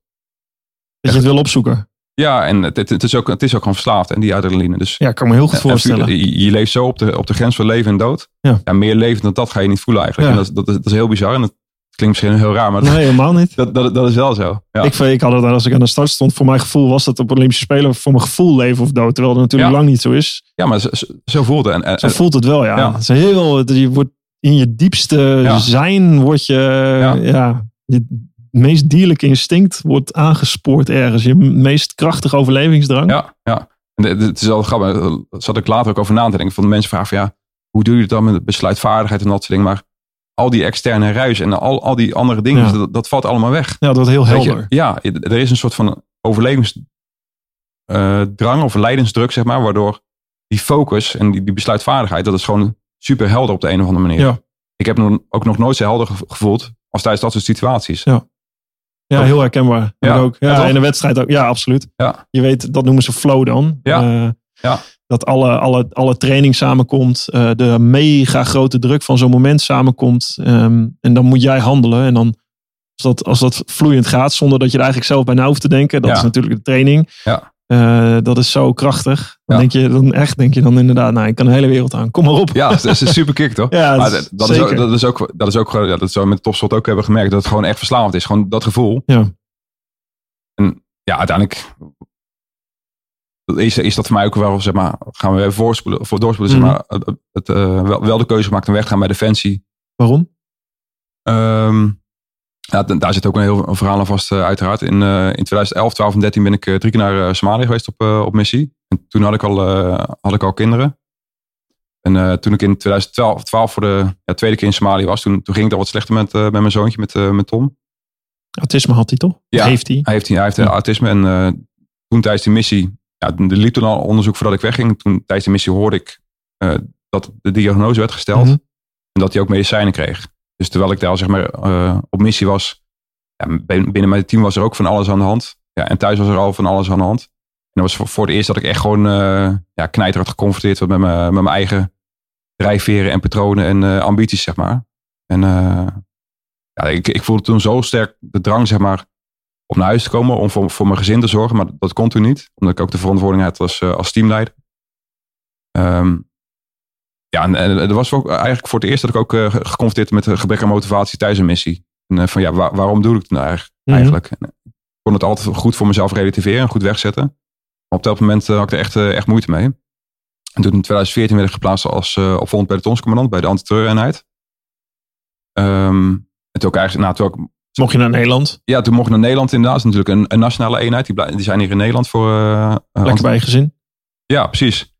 Dat je het wil opzoeken. Ja, en het, het, is ook, het is ook gewoon verslaafd. En die adrenaline. Dus, ja, ik kan me heel goed voorstellen. Je, je, leeft zo op de, op de grens van leven en dood. Ja. ja meer levend dan dat ga je niet voelen eigenlijk. Ja. En dat, dat, is, dat is heel bizar. En dat klinkt misschien heel raar. Maar nee, helemaal niet. Dat, dat, dat is wel zo. Ja. Ik, ik had het als ik aan de start stond. Voor mijn gevoel was dat op Olympische Spelen voor mijn gevoel leven of dood. Terwijl het natuurlijk lang niet zo is. Ja, maar zo, zo voelt het. En, en, zo voelt het wel, ja. Het is heel, je wordt in je diepste zijn word je, ja. je meest dierlijke instinct wordt aangespoord ergens. Je meest krachtige overlevingsdrang. Ja, ja. En het is al grappig. Daar zat ik later ook over na te denken. Van de mensen vragen van ja, hoe doe je het dan met besluitvaardigheid en dat soort dingen. Maar al die externe ruis en al, al die andere dingen, Ja. dat, dat valt allemaal weg. Ja, dat wordt heel je, helder. ja, er is een soort van overlevingsdrang of leidensdruk, zeg maar, waardoor die focus en die, die besluitvaardigheid, dat is gewoon super helder op de een of andere manier. Ja. Ik heb nog, ook nog nooit zo helder ge- gevoeld als tijdens dat soort situaties. Ja. Ja, heel herkenbaar. Ja. ook. Ja, in de wedstrijd ook. Ja, absoluut. Ja. Je weet, dat noemen ze flow dan. Ja. Eh, Ja. Dat alle, alle, alle training samenkomt. eh, de mega grote druk van zo'n moment samenkomt. ehm, en dan moet jij handelen. En dan, als dat, als dat vloeiend gaat, zonder dat je er eigenlijk zelf bij na hoeft te denken. Dat Ja. is natuurlijk de training. Ja. Eh, dat is zo krachtig. Dan Ja. denk je dan echt, denk je dan inderdaad, nou, ik kan de hele wereld aan. Kom maar op. Ja, dat is een super kick, toch? Ja, maar dat is- dat, is ook, dat is ook, dat is ook ja, dat we met topsport ook hebben gemerkt, dat het gewoon echt verslavend is. Gewoon dat gevoel. Ja. En ja, uiteindelijk is, is dat voor mij ook wel, zeg maar, gaan we even voorspoelen, voor doorspoelen, Mhm. zeg maar, het, het, eh, wel, wel de keuze gemaakt om weg te gaan bij Defensie. Waarom? Ehm, ja, daar zit ook een heel een verhaal aan vast, eh, uiteraard. In, eh, in 2011, 12 en 13 ben ik eh, drie keer naar Somalië geweest op, op missie. En toen had ik al, had ik al kinderen. En toen ik in 2012 12 voor de ja, tweede keer in Somalië was, toen, toen ging het al wat slechter met, met mijn zoontje, met, met Tom. Autisme had hij toch? Ja. Heeft hij? Hij heeft, hij heeft Ja. autisme en toen tijdens de missie, ja, er liep toen al onderzoek voordat ik wegging. Toen tijdens de missie hoorde ik dat de diagnose werd gesteld Mhm. en dat hij ook medicijnen kreeg. Dus terwijl ik daar zeg maar eh, op missie was, ja, bin- binnen mijn team was er ook van alles aan de hand. Ja, en thuis was er al van alles aan de hand. En dat was voor, het eerst dat ik echt gewoon uh, ja, geconfronteerd werd met mijn, met mijn eigen drijfveren en patronen en eh, ambities, zeg maar. En ja, ik, ik voelde toen zo sterk de drang, zeg maar, om naar huis te komen, om voor, voor mijn gezin te zorgen. Maar dat kon toen niet, omdat ik ook de verantwoording had als, als teamleider. Ehm, ja, en, en er was ook eigenlijk voor het eerst dat ik ook eh, geconfronteerd met een gebrek aan motivatie tijdens een missie. En eh, van ja, waar- waarom doe ik het nou eigenlijk? Mhm. eigenlijk? En, eh, ik kon het altijd goed voor mezelf relativeren en goed wegzetten. Maar op dat moment had ik er echt, echt moeite mee. En toen in 2014 werd ik geplaatst als uh, opvolgend pelotonscommandant bij de antiterreureenheid. Ehm en toen ook eigenlijk, nou, toen ook, Mocht je naar Nederland? ja, toen mocht ik naar Nederland inderdaad. Dat is natuurlijk een, een nationale eenheid. Die, die zijn hier in Nederland voor... eh, Lekker bij je gezin? ja, precies.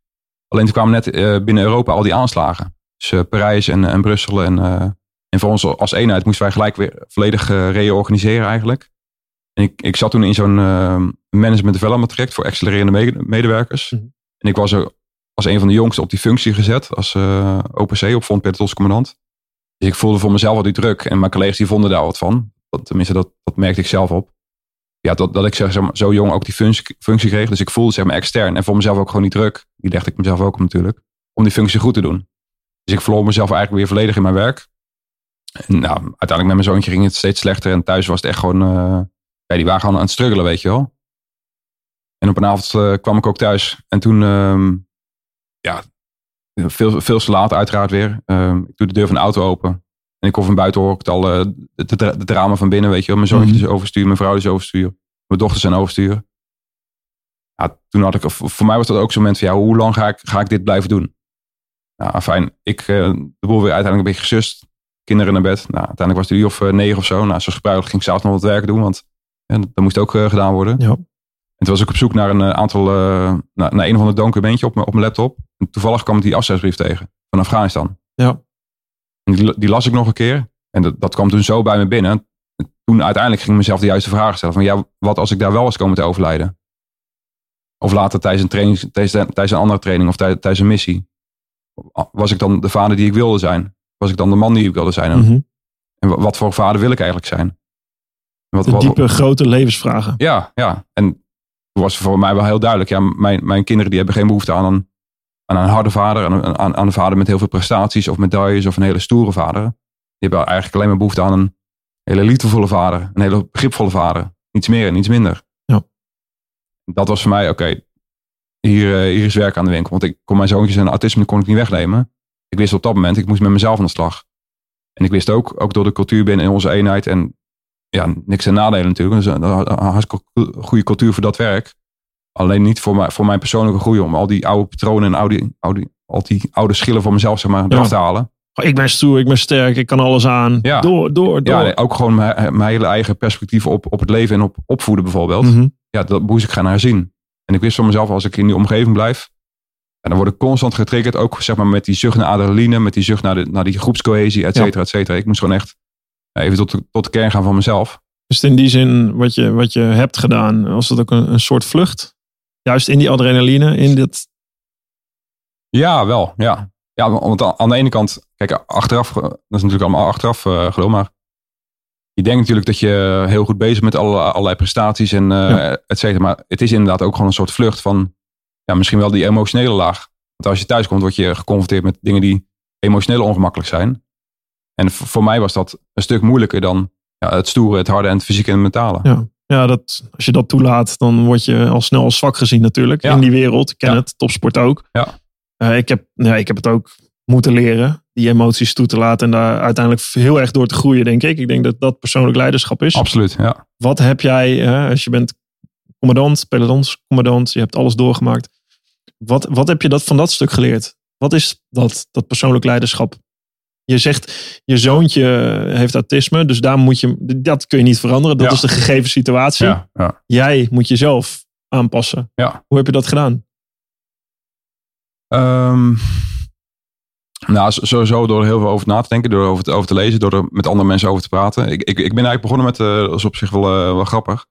Alleen toen kwamen net eh, binnen Europa al die aanslagen. Dus eh, Parijs en, en Brussel. En, eh, en voor ons als eenheid moesten wij gelijk weer volledig reorganiseren eigenlijk. En ik, ik zat toen in zo'n management development traject voor accelererende me- medewerkers. Mhm. En ik was er als een van de jongsten op die functie gezet. Als OPC, op Front Pelotonscommandant. Dus ik voelde voor mezelf al die druk. En mijn collega's die vonden daar wat van. Dat, tenminste, dat, dat merkte ik zelf op. Ja, dat, dat ik zeg, maar, zo jong ook die functie, functie kreeg. Dus ik voelde zeg maar extern. En voor mezelf ook gewoon die druk. Die legde ik mezelf ook op natuurlijk. Om die functie goed te doen. Dus ik verloor mezelf eigenlijk weer volledig in mijn werk. En nou, uiteindelijk met mijn zoontje ging het steeds slechter. En thuis was het echt gewoon... Uh, ja, die waren gewoon aan het struggelen, weet je wel. En op een avond uh, kwam ik ook thuis. En toen... Uh, ja, veel, veel te laat uiteraard weer. Ehm, ik doe de deur van de auto open. En ik hoor van buiten hoor ik het al... Uh, de, de, drama van binnen, weet je wel. Mijn zoontje mm. is overstuur. Mijn vrouw is overstuur. Mijn dochters zijn overstuur. Ja, toen had ik... Voor mij was dat ook zo'n moment van... Ja, hoe lang ga ik, ga ik dit blijven doen? Nou, fijn. Ik de boel weer uiteindelijk een beetje gesust kinderen naar bed. Nou, uiteindelijk was het uur of uh, negen of zo. Nou, zoals gebruikelijk ging ik zelf nog wat werk doen, want ja, dat moest ook uh, gedaan worden. Ja. En toen was ik op zoek naar een uh, aantal, naar, naar, een of ander documentje op, op mijn laptop. En toevallig kwam ik die afzetbrief tegen van Afghanistan. Ja. En die, die, las ik nog een keer. En dat, dat kwam toen zo bij me binnen. toen uiteindelijk ging ik mezelf de juiste vraag stellen. Van ja, wat als ik daar wel was komen te overlijden? Of later tijdens een, training, tijdens, een andere training of tijdens, tijdens een missie. Was ik dan de vader die ik wilde zijn? was ik dan de man die ik wilde zijn? En, Mhm. en wat voor vader wil ik eigenlijk zijn? Wat, De wat- diepe, grote levensvragen. ja, ja. En was voor mij wel heel duidelijk. Ja, mijn, mijn kinderen die hebben geen behoefte aan een, aan een harde vader. Aan, een- aan, aan een vader met heel veel prestaties of medailles of een hele stoere vader. Die hebben eigenlijk alleen maar behoefte aan een hele liefdevolle vader. Een hele begripvolle vader. Niets meer en niets minder. Dat was voor mij, oké, hier, eh, hier is werk aan de winkel. Want ik kon mijn zoontjes en autisme kon ik niet wegnemen. Ik wist op dat moment, ik moest met mezelf aan de slag. En ik wist ook, ook door de cultuur binnen in onze eenheid. En ja, niks ten nadelen natuurlijk. Dus een, een hartstikke goede cultuur voor dat werk. Alleen niet voor, mij, voor mijn persoonlijke groei. Om al die oude patronen en oude, oude, al die oude schillen van mezelf zeg maar, eraf te halen. Ik ben stoer, ik ben sterk, ik kan alles aan. Ja. Door, door, door. Ja, nee, ook gewoon mijn, mijn hele eigen perspectief op, op het leven en op opvoeden bijvoorbeeld. Mhm. Ja, dat moest ik gaan herzien. En ik wist van mezelf, als ik in die omgeving blijf, en dan word ik constant getriggerd. Ook zeg maar met die zucht naar adrenaline, met die zucht naar, de, naar die groepscohesie, et cetera, et cetera. Ik moest gewoon echt even tot de, tot de kern gaan van mezelf. Dus in die zin, wat je, wat je hebt gedaan, was het ook een, een soort vlucht? Juist in die adrenaline, in dit... Ja, wel. Ja, ja want aan de ene kant, kijk, achteraf, eh, dat is natuurlijk allemaal achteraf uh, geloof, maar je denkt natuurlijk dat je heel goed bezig bent met alle, allerlei prestaties en uh, Ja. et cetera. Maar het is inderdaad ook gewoon een soort vlucht van, ja, misschien wel die emotionele laag. Want als je thuis komt, word je geconfronteerd met dingen die emotioneel ongemakkelijk zijn. En voor mij was dat een stuk moeilijker dan ja, het stoere, het harde en het fysieke en het mentale. Ja, ja dat, als je dat toelaat, dan word je al snel als zwak gezien natuurlijk. Ja. In die wereld, ik ken Ja. het, topsport ook. Ja. Eh, ik, heb, ja, ik heb het ook moeten leren, die emoties toe te laten. En daar uiteindelijk heel erg door te groeien, denk ik. Ik denk dat dat persoonlijk leiderschap is. Absoluut, ja. Wat heb jij, als je bent commandant, pelotonscommandant, je hebt alles doorgemaakt. Wat, wat heb je dat, van dat stuk geleerd? Wat is dat, dat persoonlijk leiderschap? Je zegt, je zoontje heeft autisme, dus daar moet je, dat kun je niet veranderen. Dat Ja. is de gegeven situatie. ja, ja. Jij moet jezelf aanpassen. Hoe heb je dat gedaan? Ehm, nou, sowieso door er heel veel over na te denken, door over te, over te lezen, door er met andere mensen over te praten. Ik, ik, ik ben eigenlijk begonnen met, eh, dat is op zich wel, eh, wel grappig.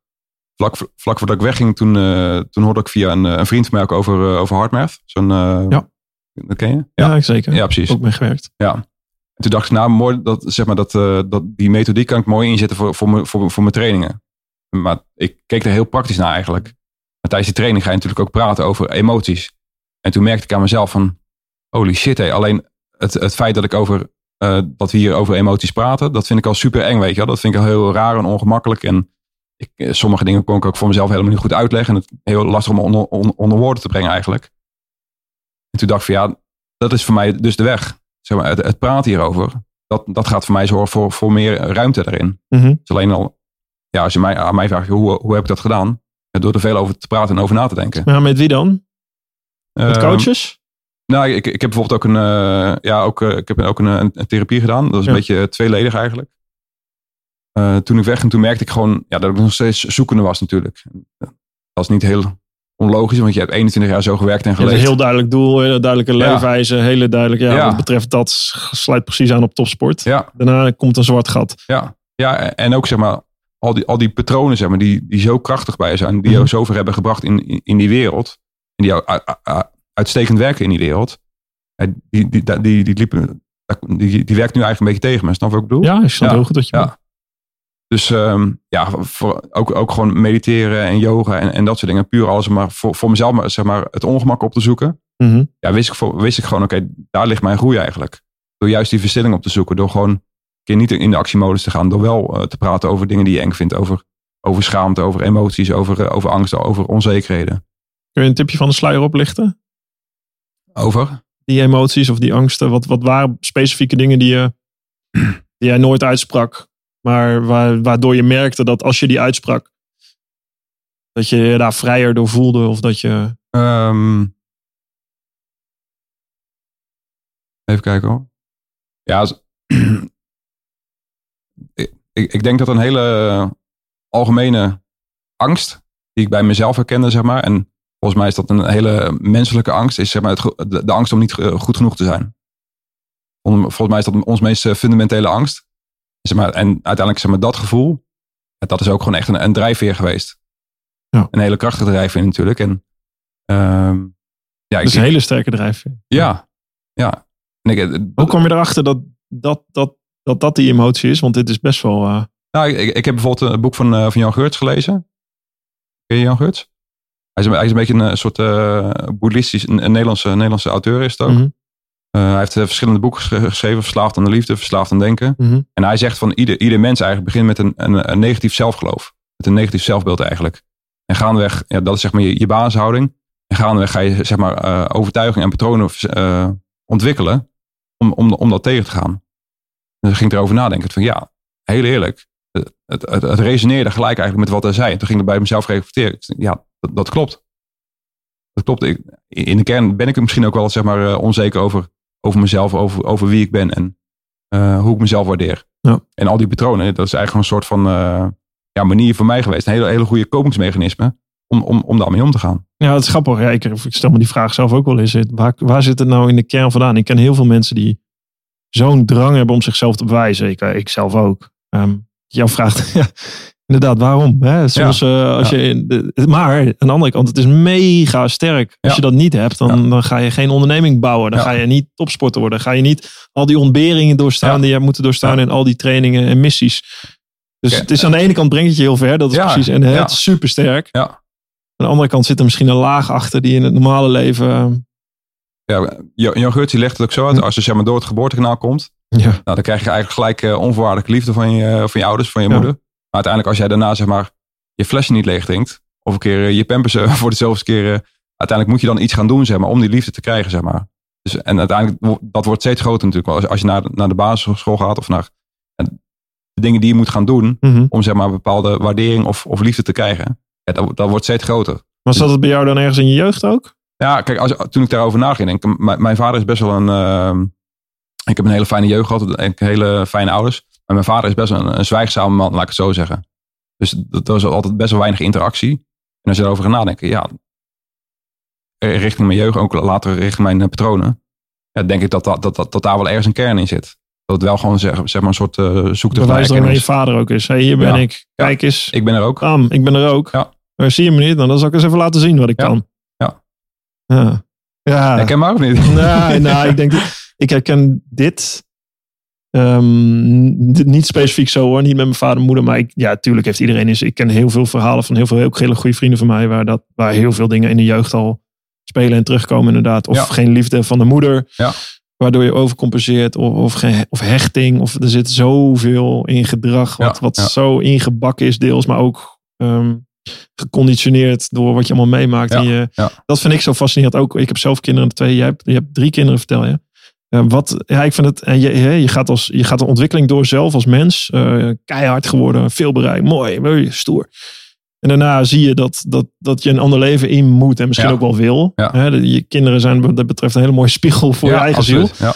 Vlak, vlak voordat ik wegging, toen, eh, toen hoorde ik via een, een vriend van mij ook over, over HeartMath. Zo'n, Ja. Dat ken je? Ja, zeker. Ja, precies. Ook mee gewerkt. Ja. En toen dacht ik, nou, mooi dat, zeg maar, dat, dat die methodiek kan ik mooi inzetten voor, voor, voor mijn trainingen. Maar ik keek er heel praktisch naar eigenlijk. Maar tijdens die training ga je natuurlijk ook praten over emoties. En toen merkte ik aan mezelf van, holy shit, hé, alleen het, het feit dat ik over, eh, dat we hier over emoties praten, dat vind ik al super eng, weet je wel. Dat vind ik al heel raar en ongemakkelijk. En ik, eh, sommige dingen kon ik ook voor mezelf helemaal niet goed uitleggen. En het heel lastig om onder, onder, onder woorden te brengen eigenlijk. En toen dacht ik van, ja, dat is voor mij dus de weg zeg maar, het, het praten hierover, dat, dat gaat voor mij zorgen voor, voor meer ruimte daarin. Mhm. Dus alleen al, ja, als je mij, aan mij vraagt, hoe, hoe heb ik dat gedaan? Door er veel over te praten en over na te denken. Ja, met wie dan? Met Ehm, coaches? nou, ik, ik heb bijvoorbeeld ook een, eh, ja, ook, eh, ik heb ook een, een, een therapie gedaan. Dat is een Ja. beetje tweeledig eigenlijk. Eh, toen ik wegging, toen merkte ik gewoon ja, dat ik nog steeds zoekende was natuurlijk. Dat is niet heel onlogisch, want je hebt 21 jaar zo gewerkt en geleefd. een heel duidelijk doel, hele duidelijke Ja. leefwijze, hele duidelijk. Ja, Ja. Wat betreft dat sluit precies aan op topsport. Ja, Daarna komt een zwart gat. Ja, ja en ook zeg maar, al die, al die patronen zeg maar, die, die zo krachtig bij je zijn, die jou Mhm. zover hebben gebracht in, in, in die wereld. Die uitstekend werken in die wereld. Die, die, die, die, die, liepen, die, die werkt nu eigenlijk een beetje tegen me. Snap je wat ik bedoel? Ja, je snapt Ja, heel goed dat je ja. Dus ehm, ja, voor, ook, ook gewoon mediteren en yoga en, en dat soort dingen. Puur alles maar voor, voor mezelf maar, zeg maar, het ongemak op te zoeken. Mhm. Ja, wist ik, voor, wist ik gewoon, oké, daar ligt mijn groei eigenlijk. Door juist die verstilling op te zoeken. Door gewoon een keer niet in de actiemodus te gaan. Door wel eh, te praten over dingen die je eng vindt. Over, over schaamte, over emoties, over, eh, over angst, over onzekerheden. Kun je een tipje van de sluier oplichten? Over? Die emoties of die angsten. Wat, wat waren specifieke dingen die, je, die jij nooit uitsprak? Maar waar, waardoor je merkte dat als je die uitsprak. Dat je je daar vrijer door voelde. Of dat je... Ehm, even kijken hoor. Ja, als- ik, ik ik denk dat een hele algemene angst die ik bij mezelf herkende, zeg maar. En volgens mij is dat een hele menselijke angst, is zeg maar het, de, de angst om niet goed genoeg te zijn. Volgens mij is dat ons meest eh, fundamentele angst. Zeg maar, en uiteindelijk zeg maar dat gevoel, dat is ook gewoon echt een, een drijfveer geweest. Ja. Een hele krachtige drijfveer natuurlijk. En ehm, ja, Dat is een hele sterke drijfveer. ja, ja. En ik, eh, Hoe kom je erachter dat dat, dat, dat, dat die emotie is? Want dit is best wel... eh, nou, ik, ik heb bijvoorbeeld een boek van, van Jan Geurts gelezen. Ken je Jan Geurts? Hij is, een- hij is een beetje een eh, soort eh boeddhistisch, een, een Nederlandse, Nederlandse auteur is het ook. mhm, Eh, hij heeft verschillende boeken geschre- geschreven. Verslaafd aan de liefde, Verslaafd aan denken. mhm. En hij zegt van ieder, ieder mens eigenlijk begint met een, een, een negatief zelfgeloof. Met een negatief zelfbeeld eigenlijk. En gaandeweg, ja, dat is zeg maar je, je basishouding. En gaandeweg ga je zeg maar eh, overtuigingen en patronen ontwikkelen om, om, om dat tegen te gaan. En dan ging ik erover nadenken van ja, heel eerlijk. Het, het, resoneerde gelijk eigenlijk met wat hij zei. En toen ging ik bij mezelf reflecteren. Ja, dat, dat klopt. Dat klopt. Ik, in de kern ben ik misschien ook wel zeg maar, eh, onzeker over, over mezelf, over, over wie ik ben en eh, hoe ik mezelf waardeer. Ja. En al die patronen, dat is eigenlijk een soort van eh, ja, manier voor mij geweest. Een hele, hele goede kopingsmechanisme om, om, om daarmee om te gaan. Ja, het is grappig. Ja, ik, ik stel me die vraag zelf ook wel eens. Waar, waar zit het nou in de kern vandaan? Ik ken heel veel mensen die zo'n drang hebben om zichzelf te bewijzen. Ik, ik zelf ook. Ehm jouw vraagt, ja, inderdaad, waarom? Hè? Soms, eh, als ja. je in de, maar aan de andere kant, het is mega sterk. Als je dat niet hebt, dan, dan ga je geen onderneming bouwen. Dan ga je niet topsporter worden. Dan ga je niet al die ontberingen doorstaan die je hebt moeten doorstaan in al die trainingen en missies. Dus het is aan de ene kant brengt het je heel ver. Dat is precies. En het is super sterk. Ja. Aan de andere kant zit er misschien een laag achter die in het normale leven. eh, Ja, Jan Geurts legt het ook zo uit. Hm. Als je zeg maar, door het geboortekanaal komt, Ja. nou, dan krijg je eigenlijk gelijk eh, onvoorwaardelijke liefde van je, van je ouders, van je Ja. moeder. Maar uiteindelijk als jij daarna zeg maar, je flesje niet leeg drinkt, of een keer eh, je pampers eh, voor de zoveelste keer, eh, uiteindelijk moet je dan iets gaan doen zeg maar, om die liefde te krijgen. Zeg maar. dus, en uiteindelijk, dat wordt steeds groter natuurlijk. Als, als je naar, naar de basisschool gaat of naar en de dingen die je moet gaan doen Mhm. om zeg maar, een bepaalde waardering of, of liefde te krijgen, ja, dat, dat wordt steeds groter. Maar zat het bij jou dan ergens in je jeugd ook? Ja, kijk, als, toen ik daarover na ging denken, mijn, mijn vader is best wel een. ehm, ik heb een hele fijne jeugd gehad, en hele fijne ouders. Maar mijn vader is best wel een, een zwijgzame man, laat ik het zo zeggen. Dus dat was altijd best wel weinig interactie. En als je erover gaat nadenken, ja, eh, richting mijn jeugd, ook later richting mijn eh, patronen, ja, denk ik dat, dat, dat, dat, dat daar wel ergens een kern in zit. Dat het wel gewoon zeg, zeg maar een soort uh, zoektocht naar dat je vader ook is. Hey, hier ben Ja. ik. Kijk eens. Ik ben er ook. Bam, ik ben er ook. Ja. Maar zie je me niet? Nou, dan zal ik eens even laten zien wat ik kan. Ja. Ja. Ja. Maar of niet? Nee, nou, ik denk, ik herken dit. ehm, dit niet specifiek zo hoor, niet met mijn vader en moeder, maar ik, ja, tuurlijk heeft iedereen eens. Ik ken heel veel verhalen van heel veel ook hele goede vrienden van mij, waar, dat, waar heel veel dingen in de jeugd al spelen en terugkomen, inderdaad. Of Ja. geen liefde van de moeder, Ja. waardoor je overcompenseert, of, of, geen, of hechting, of er zit zoveel in gedrag, wat, Ja, wat zo ingebakken is, deels, maar ook ehm, geconditioneerd door wat je allemaal meemaakt. In je. Dat vind ik zo fascinerend ook. Ik heb zelf kinderen, twee, jij hebt, je hebt drie kinderen, vertel je. Wat, ja, ik vind het, en je, je, je gaat als, je gaat de ontwikkeling door zelf als mens. eh, keihard geworden, veel bereikt, mooi, stoer. En daarna zie je dat, dat, dat je een ander leven in moet en misschien Ja. ook wel wil. Ja. Hè, de- je kinderen zijn wat dat betreft een hele mooie spiegel voor je eigen absoluut. ziel. Ja.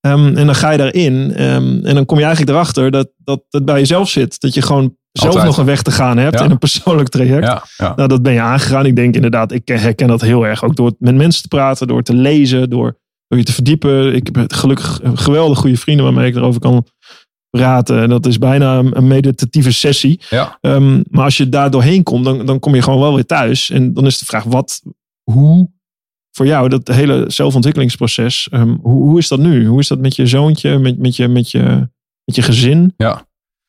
Ehm, en dan ga je daarin. ehm, en dan kom je eigenlijk erachter dat, dat het bij jezelf zit. Dat je gewoon zelf Altijd. nog een weg te gaan hebt in een persoonlijk traject. Nou, dat ben je aangegaan. Ik denk inderdaad, ik herken dat heel erg. Ook door met mensen te praten, door te lezen, door, door je te verdiepen. Ik heb gelukkig geweldig goede vrienden waarmee ik erover kan praten. En dat is bijna een meditatieve sessie. ja. Ehm, maar als je daar doorheen komt, dan, dan kom je gewoon wel weer thuis. En dan is de vraag, wat, hoe voor jou, dat hele zelfontwikkelingsproces, ehm, hoe, hoe is dat nu? Hoe is dat met je zoontje, met, met, je, met, je, met je gezin? Ja,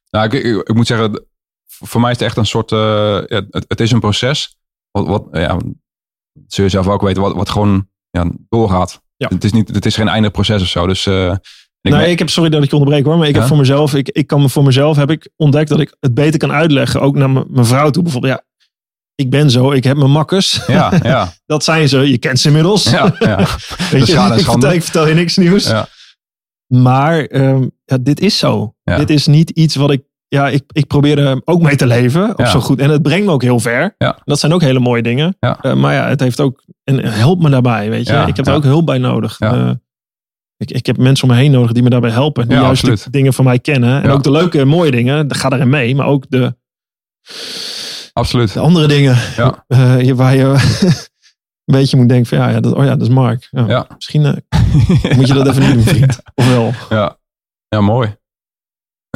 nou, ik, ik, ik moet zeggen, voor mij is het echt een soort, eh, ja, het, het is een proces. Wat, wat ja, zul je zelf ook weten, wat, wat gewoon ja, doorgaat. Ja. Het, is niet, het is geen einde proces of zo. Dus eh, ik nee, ik heb, sorry dat ik je onderbreek hoor, maar ik Ja? heb voor mezelf, ik, ik kan me voor mezelf, heb ik ontdekt dat ik het beter kan uitleggen, ook naar mijn vrouw toe. Bijvoorbeeld, ja, ik ben zo, ik heb mijn makkers. ja, ja, Dat zijn ze, je kent ze inmiddels. ja, ja. Weet je, ik, vertel, ik vertel je niks nieuws. Ja. Maar ehm, ja, dit is zo. Ja. Dit is niet iets wat ik. Ja, ik, ik probeer er ook mee te leven. Of Ja. zo goed. En het brengt me ook heel ver. Ja. Dat zijn ook hele mooie dingen. Ja. Eh, maar ja, het heeft ook. En help me daarbij. Weet je. Ik heb er ook hulp bij nodig. Eh, ik, ik heb mensen om me heen nodig die me daarbij helpen. Die Ja, juist de dingen van mij kennen. En ook de leuke en mooie dingen. Ga erin mee. Maar ook de, Absoluut. de andere dingen. Ja. je- waar je een beetje moet denken van ja, ja, dat, oh ja, dat is Mark. Ja, Ja. Misschien moet je dat even niet doen, vriend. Ofwel. Ja, ja mooi.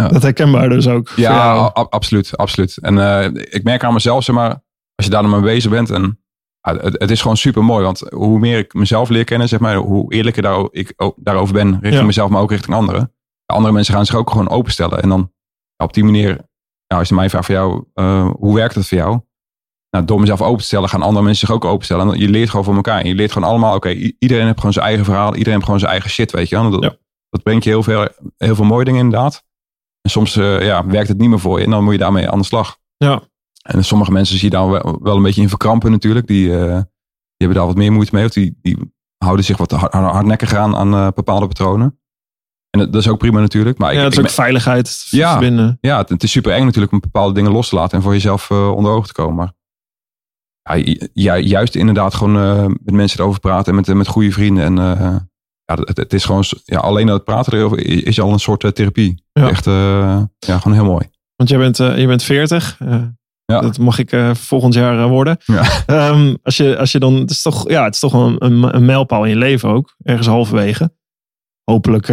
Dat herkenbaar dus ook. voor Ja, absoluut, absoluut. En eh, ik merk aan mezelf, zeg maar, als je daar dan mee bezig bent. En ja, het, het is gewoon super mooi. Want hoe meer ik mezelf leer kennen, zeg maar, hoe eerlijker daar, ik daarover ben. Richting Ja. mezelf, maar ook richting anderen. De andere mensen gaan zich ook gewoon openstellen. En dan ja, op die manier, nou, als je mij vraagt van jou, eh, hoe werkt het voor jou? Nou, door mezelf open te stellen, gaan andere mensen zich ook openstellen. En je leert gewoon van elkaar. En je leert gewoon allemaal, oké, iedereen heeft gewoon zijn eigen verhaal. Iedereen heeft gewoon zijn eigen shit, weet je wel. Dat, Ja. dat brengt je heel veel, heel veel mooie dingen inderdaad. En soms eh, ja, werkt het niet meer voor je en dan moet je daarmee aan de slag. Ja. En sommige mensen zie je daar wel, wel een beetje in verkrampen natuurlijk. Die, eh, die hebben daar wat meer moeite mee. Of die, die houden zich wat hard, hardnekkiger aan aan eh, bepaalde patronen. En dat, dat is ook prima natuurlijk. Maar ja, ik, het is ik ook veiligheid Ja. verbinden. ja, het, het is super eng natuurlijk om bepaalde dingen los te laten en voor jezelf onder ogen te komen. Maar ja, ju- ja, juist inderdaad gewoon met mensen erover praten en met, met goede vrienden. En ja, het, het is gewoon, ja, alleen het praten erover is, al een soort eh, therapie. Ja. Echt, eh, ja, gewoon heel mooi. Want jij bent, eh, je bent 40. eh, Ja. Dat mag ik volgend jaar worden. Ja. Ehm, als, je, als je dan, het is toch, ja, het is toch een, een, een mijlpaal in je leven ook. Ergens halverwege. Hopelijk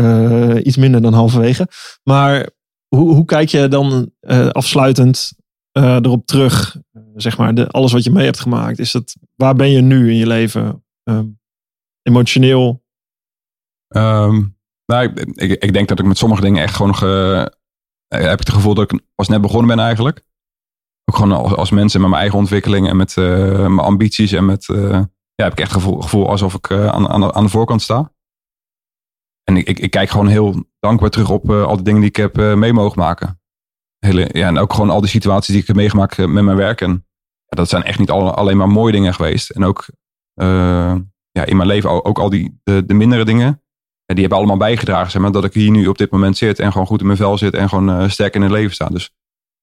iets minder dan halverwege. Maar hoe, hoe kijk je dan afsluitend erop terug? Zeg maar, de, alles wat je mee hebt gemaakt. Is dat, waar ben je nu in je leven? Ehm, emotioneel? Ehm, nou, ik, denk dat ik met sommige dingen echt gewoon nog. eh, heb ik het gevoel dat ik pas net begonnen ben eigenlijk. Ook gewoon als, als mens en met mijn eigen ontwikkeling en met eh, mijn ambities. En met. eh, ja, heb ik echt het gevoel, gevoel alsof ik eh, aan, aan, de, de voorkant sta. En ik, ik, ik kijk gewoon heel dankbaar terug op eh, al die dingen die ik heb eh, mee mogen maken. Hele, ja, en ook gewoon al die situaties die ik heb meegemaakt eh, met mijn werk. En dat zijn echt niet alle- alleen maar mooie dingen geweest. En ook eh, ja, in mijn leven ook, ook al die de, de mindere dingen. Die hebben allemaal bijgedragen, zeg maar, dat ik hier nu op dit moment zit en gewoon goed in mijn vel zit en gewoon eh, sterk in het leven sta. Dus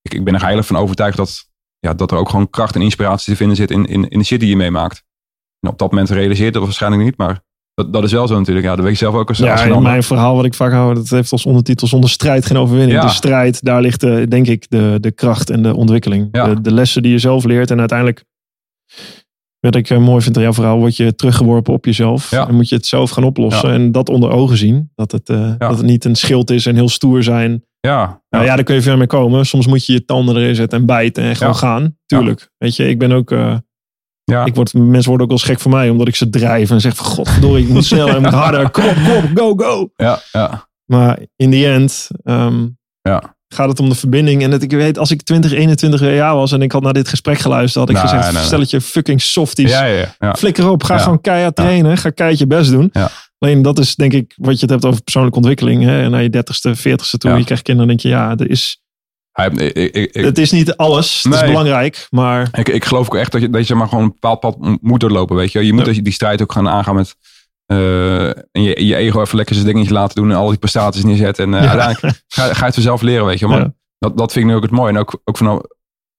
ik, ik ben er heilig van overtuigd dat, ja, dat er ook gewoon kracht en inspiratie te vinden zit in, in, in de shit die je meemaakt. En op dat moment realiseert dat waarschijnlijk niet, maar dat, dat is wel zo natuurlijk. Ja, dat weet ik zelf ook als, Ja, in mijn verhaal wat ik vaak hou, dat heeft als ondertitel zonder strijd geen overwinning. Ja. De strijd, daar ligt de, denk ik de, de kracht en de ontwikkeling. Ja. De, de lessen die je zelf leert en uiteindelijk, wat ik eh, mooi vind aan jouw verhaal, word je teruggeworpen op jezelf. Ja. En moet je het zelf gaan oplossen Ja. en dat onder ogen zien. Dat het, eh, dat het niet een schild is en heel stoer zijn. Ja, Nou ja, daar kun je ver mee komen. Soms moet je je tanden erin zetten en bijten en gewoon gaan. Tuurlijk. Weet je, ik ben ook... eh, ja. ik word, mensen worden ook wel gek voor mij, omdat ik ze drijf en zeg van godverdorie, ik moet sneller, ik moet harder, kom op, kom op, go, go. ja, ja, Maar in the end ehm, ja. Gaat het om de verbinding. En dat ik weet, als ik 20, 21 jaar was en ik had naar dit gesprek geluisterd, had ik Nee, gezegd, nee, nee. stel het je fucking softies. ja, ja, ja, ja. Flikker op, ga gewoon keihard trainen. Ga keihard je best doen. Alleen dat is denk ik wat je het hebt over persoonlijke ontwikkeling. Hè? En naar je 30ste, 40ste toe, je krijgt kinderen, denk je, ja, er is, Hij- ik, ik, ik, het is niet alles. Het is Nee. belangrijk, maar Ik, ik geloof ook echt dat je, dat je maar gewoon een bepaald pad moet doorlopen. Weet je, je moet Ja. die strijd ook gaan aangaan met. Eh, en je, je ego even lekker zijn dingetje laten doen en al die prestaties neerzetten. En eh, Ja. uiteindelijk ga, ga je het vanzelf leren, weet je. Maar Ja. dat, dat vind ik nu ook het mooie. En ook, ook van,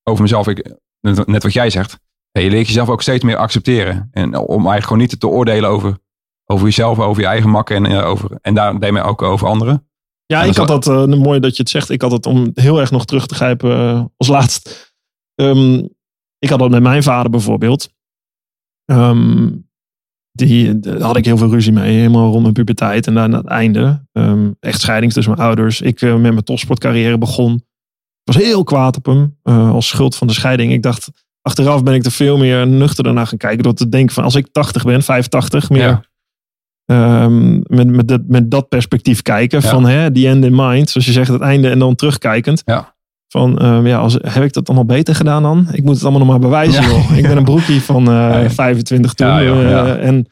over mezelf, ik, net, net wat jij zegt. Je leert jezelf ook steeds meer accepteren. En om eigenlijk gewoon niet te oordelen over, over jezelf, over je eigen makken en, eh, over, en daar daarmee ook over anderen. Ja, ik had dat, eh, mooi dat je het zegt. Ik had het om heel erg nog terug te grijpen als laatst. Ehm, ik had dat met mijn vader bijvoorbeeld. Ehm, die, daar had ik heel veel ruzie mee, helemaal rond mijn puberteit. En dan aan het einde, ehm, echt scheiding tussen mijn ouders. Ik eh, met mijn topsportcarrière begon. Ik was heel kwaad op hem, eh, als schuld van de scheiding. Ik dacht, achteraf ben ik er veel meer nuchter naar gaan kijken. Door te denken van als ik 80 ben, 85, meer Ja. ehm, met, met, dat, met dat perspectief kijken. Ja. Van hè, the end in mind. Zoals je zegt, het einde en dan terugkijkend. Ja. Van ehm, ja, als, heb ik dat allemaal beter gedaan dan? Ik moet het allemaal nog maar bewijzen. Ja. Joh. Ik ben een broekie van eh, Ja. 25 toen. Ja, joh, ja. eh, en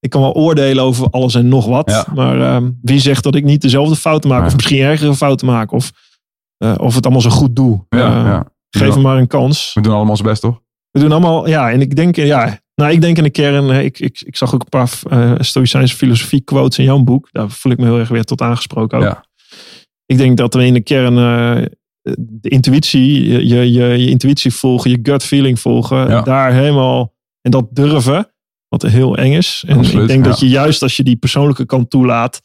ik kan wel oordelen over alles en nog wat. Maar ehm, wie zegt dat ik niet dezelfde fouten maak? Of misschien ergere fouten maak? Of, eh, of het allemaal zo goed doe? Ja, Eh, ja. Geef hem maar een kans. We doen allemaal ons best, toch? We doen allemaal, ja, en ik denk, ja, nou, ik denk in de kern, eh, ik, ik, ik zag ook een paar eh Stoïcijnse filosofie quotes in jouw boek. Daar voel ik me heel erg weer tot aangesproken ook. Ja. Ik denk dat we in de kern eh, de intuïtie, je, je, je, je intuïtie volgen, je gut feeling volgen, Ja. daar helemaal, en dat durven, wat heel eng is. En Absoluut, ik denk dat je juist als je die persoonlijke kant toelaat,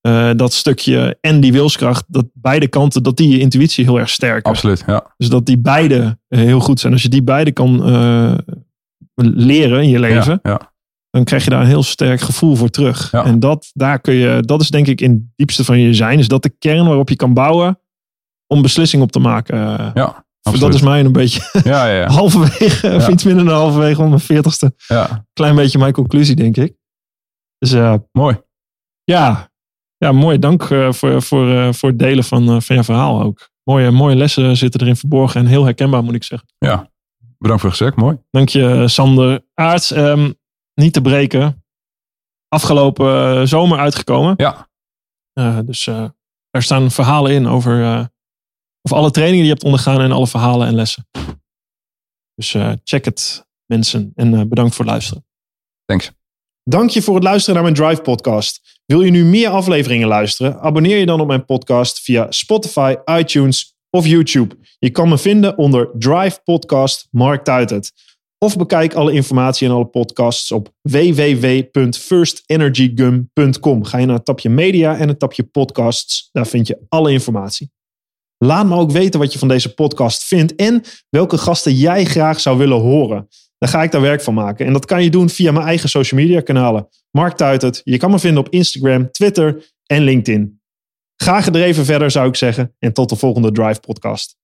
eh, dat stukje en die wilskracht, dat beide kanten, dat die je intuïtie heel erg sterken. Absoluut, ja. Dus dat die beide eh, heel goed zijn. Als je die beide kan eh, leren in je leven, Ja, ja. dan krijg je daar een heel sterk gevoel voor terug. En dat, daar kun je, dat is denk ik in het diepste van je zijn. Is dat de kern waarop je kan bouwen om beslissingen op te maken. Eh, ja dat absoluut. is mij een beetje Ja, ja, ja. halverwege, of iets minder dan halverwege om mijn veertigste. ja. Klein beetje mijn conclusie, denk ik. Dus eh, Mooi. ja, ja, mooi. Dank eh, voor, voor, eh, voor het delen van, eh, van je verhaal ook. Mooie, mooie lessen zitten erin verborgen en heel herkenbaar moet ik zeggen. Ja. Bedankt voor het gesprek. Mooi. Dank je, Sander Aarts. Ehm, niet te breken. Afgelopen eh, zomer uitgekomen. Ja. Eh, dus eh, er staan verhalen in over, over alle trainingen die je hebt ondergaan en alle verhalen en lessen. Dus eh, check het, mensen. En eh, bedankt voor het luisteren. Thanks. Dank je voor het luisteren naar mijn Drive podcast. Wil je nu meer afleveringen luisteren? Abonneer je dan op mijn podcast via Spotify, iTunes of YouTube. Je kan me vinden onder Drive Podcast Mark Tuitert. Of bekijk alle informatie en alle podcasts op www.firstenergygum.com. Ga je naar het tapje media en het tapje podcasts. Daar vind je alle informatie. Laat me ook weten wat je van deze podcast vindt en welke gasten jij graag zou willen horen. Dan ga ik daar werk van maken. En dat kan je doen via mijn eigen social media kanalen. Mark Tuitert. Je kan me vinden op Instagram, Twitter en LinkedIn. Ga gedreven verder zou ik zeggen. En tot de volgende Drive podcast.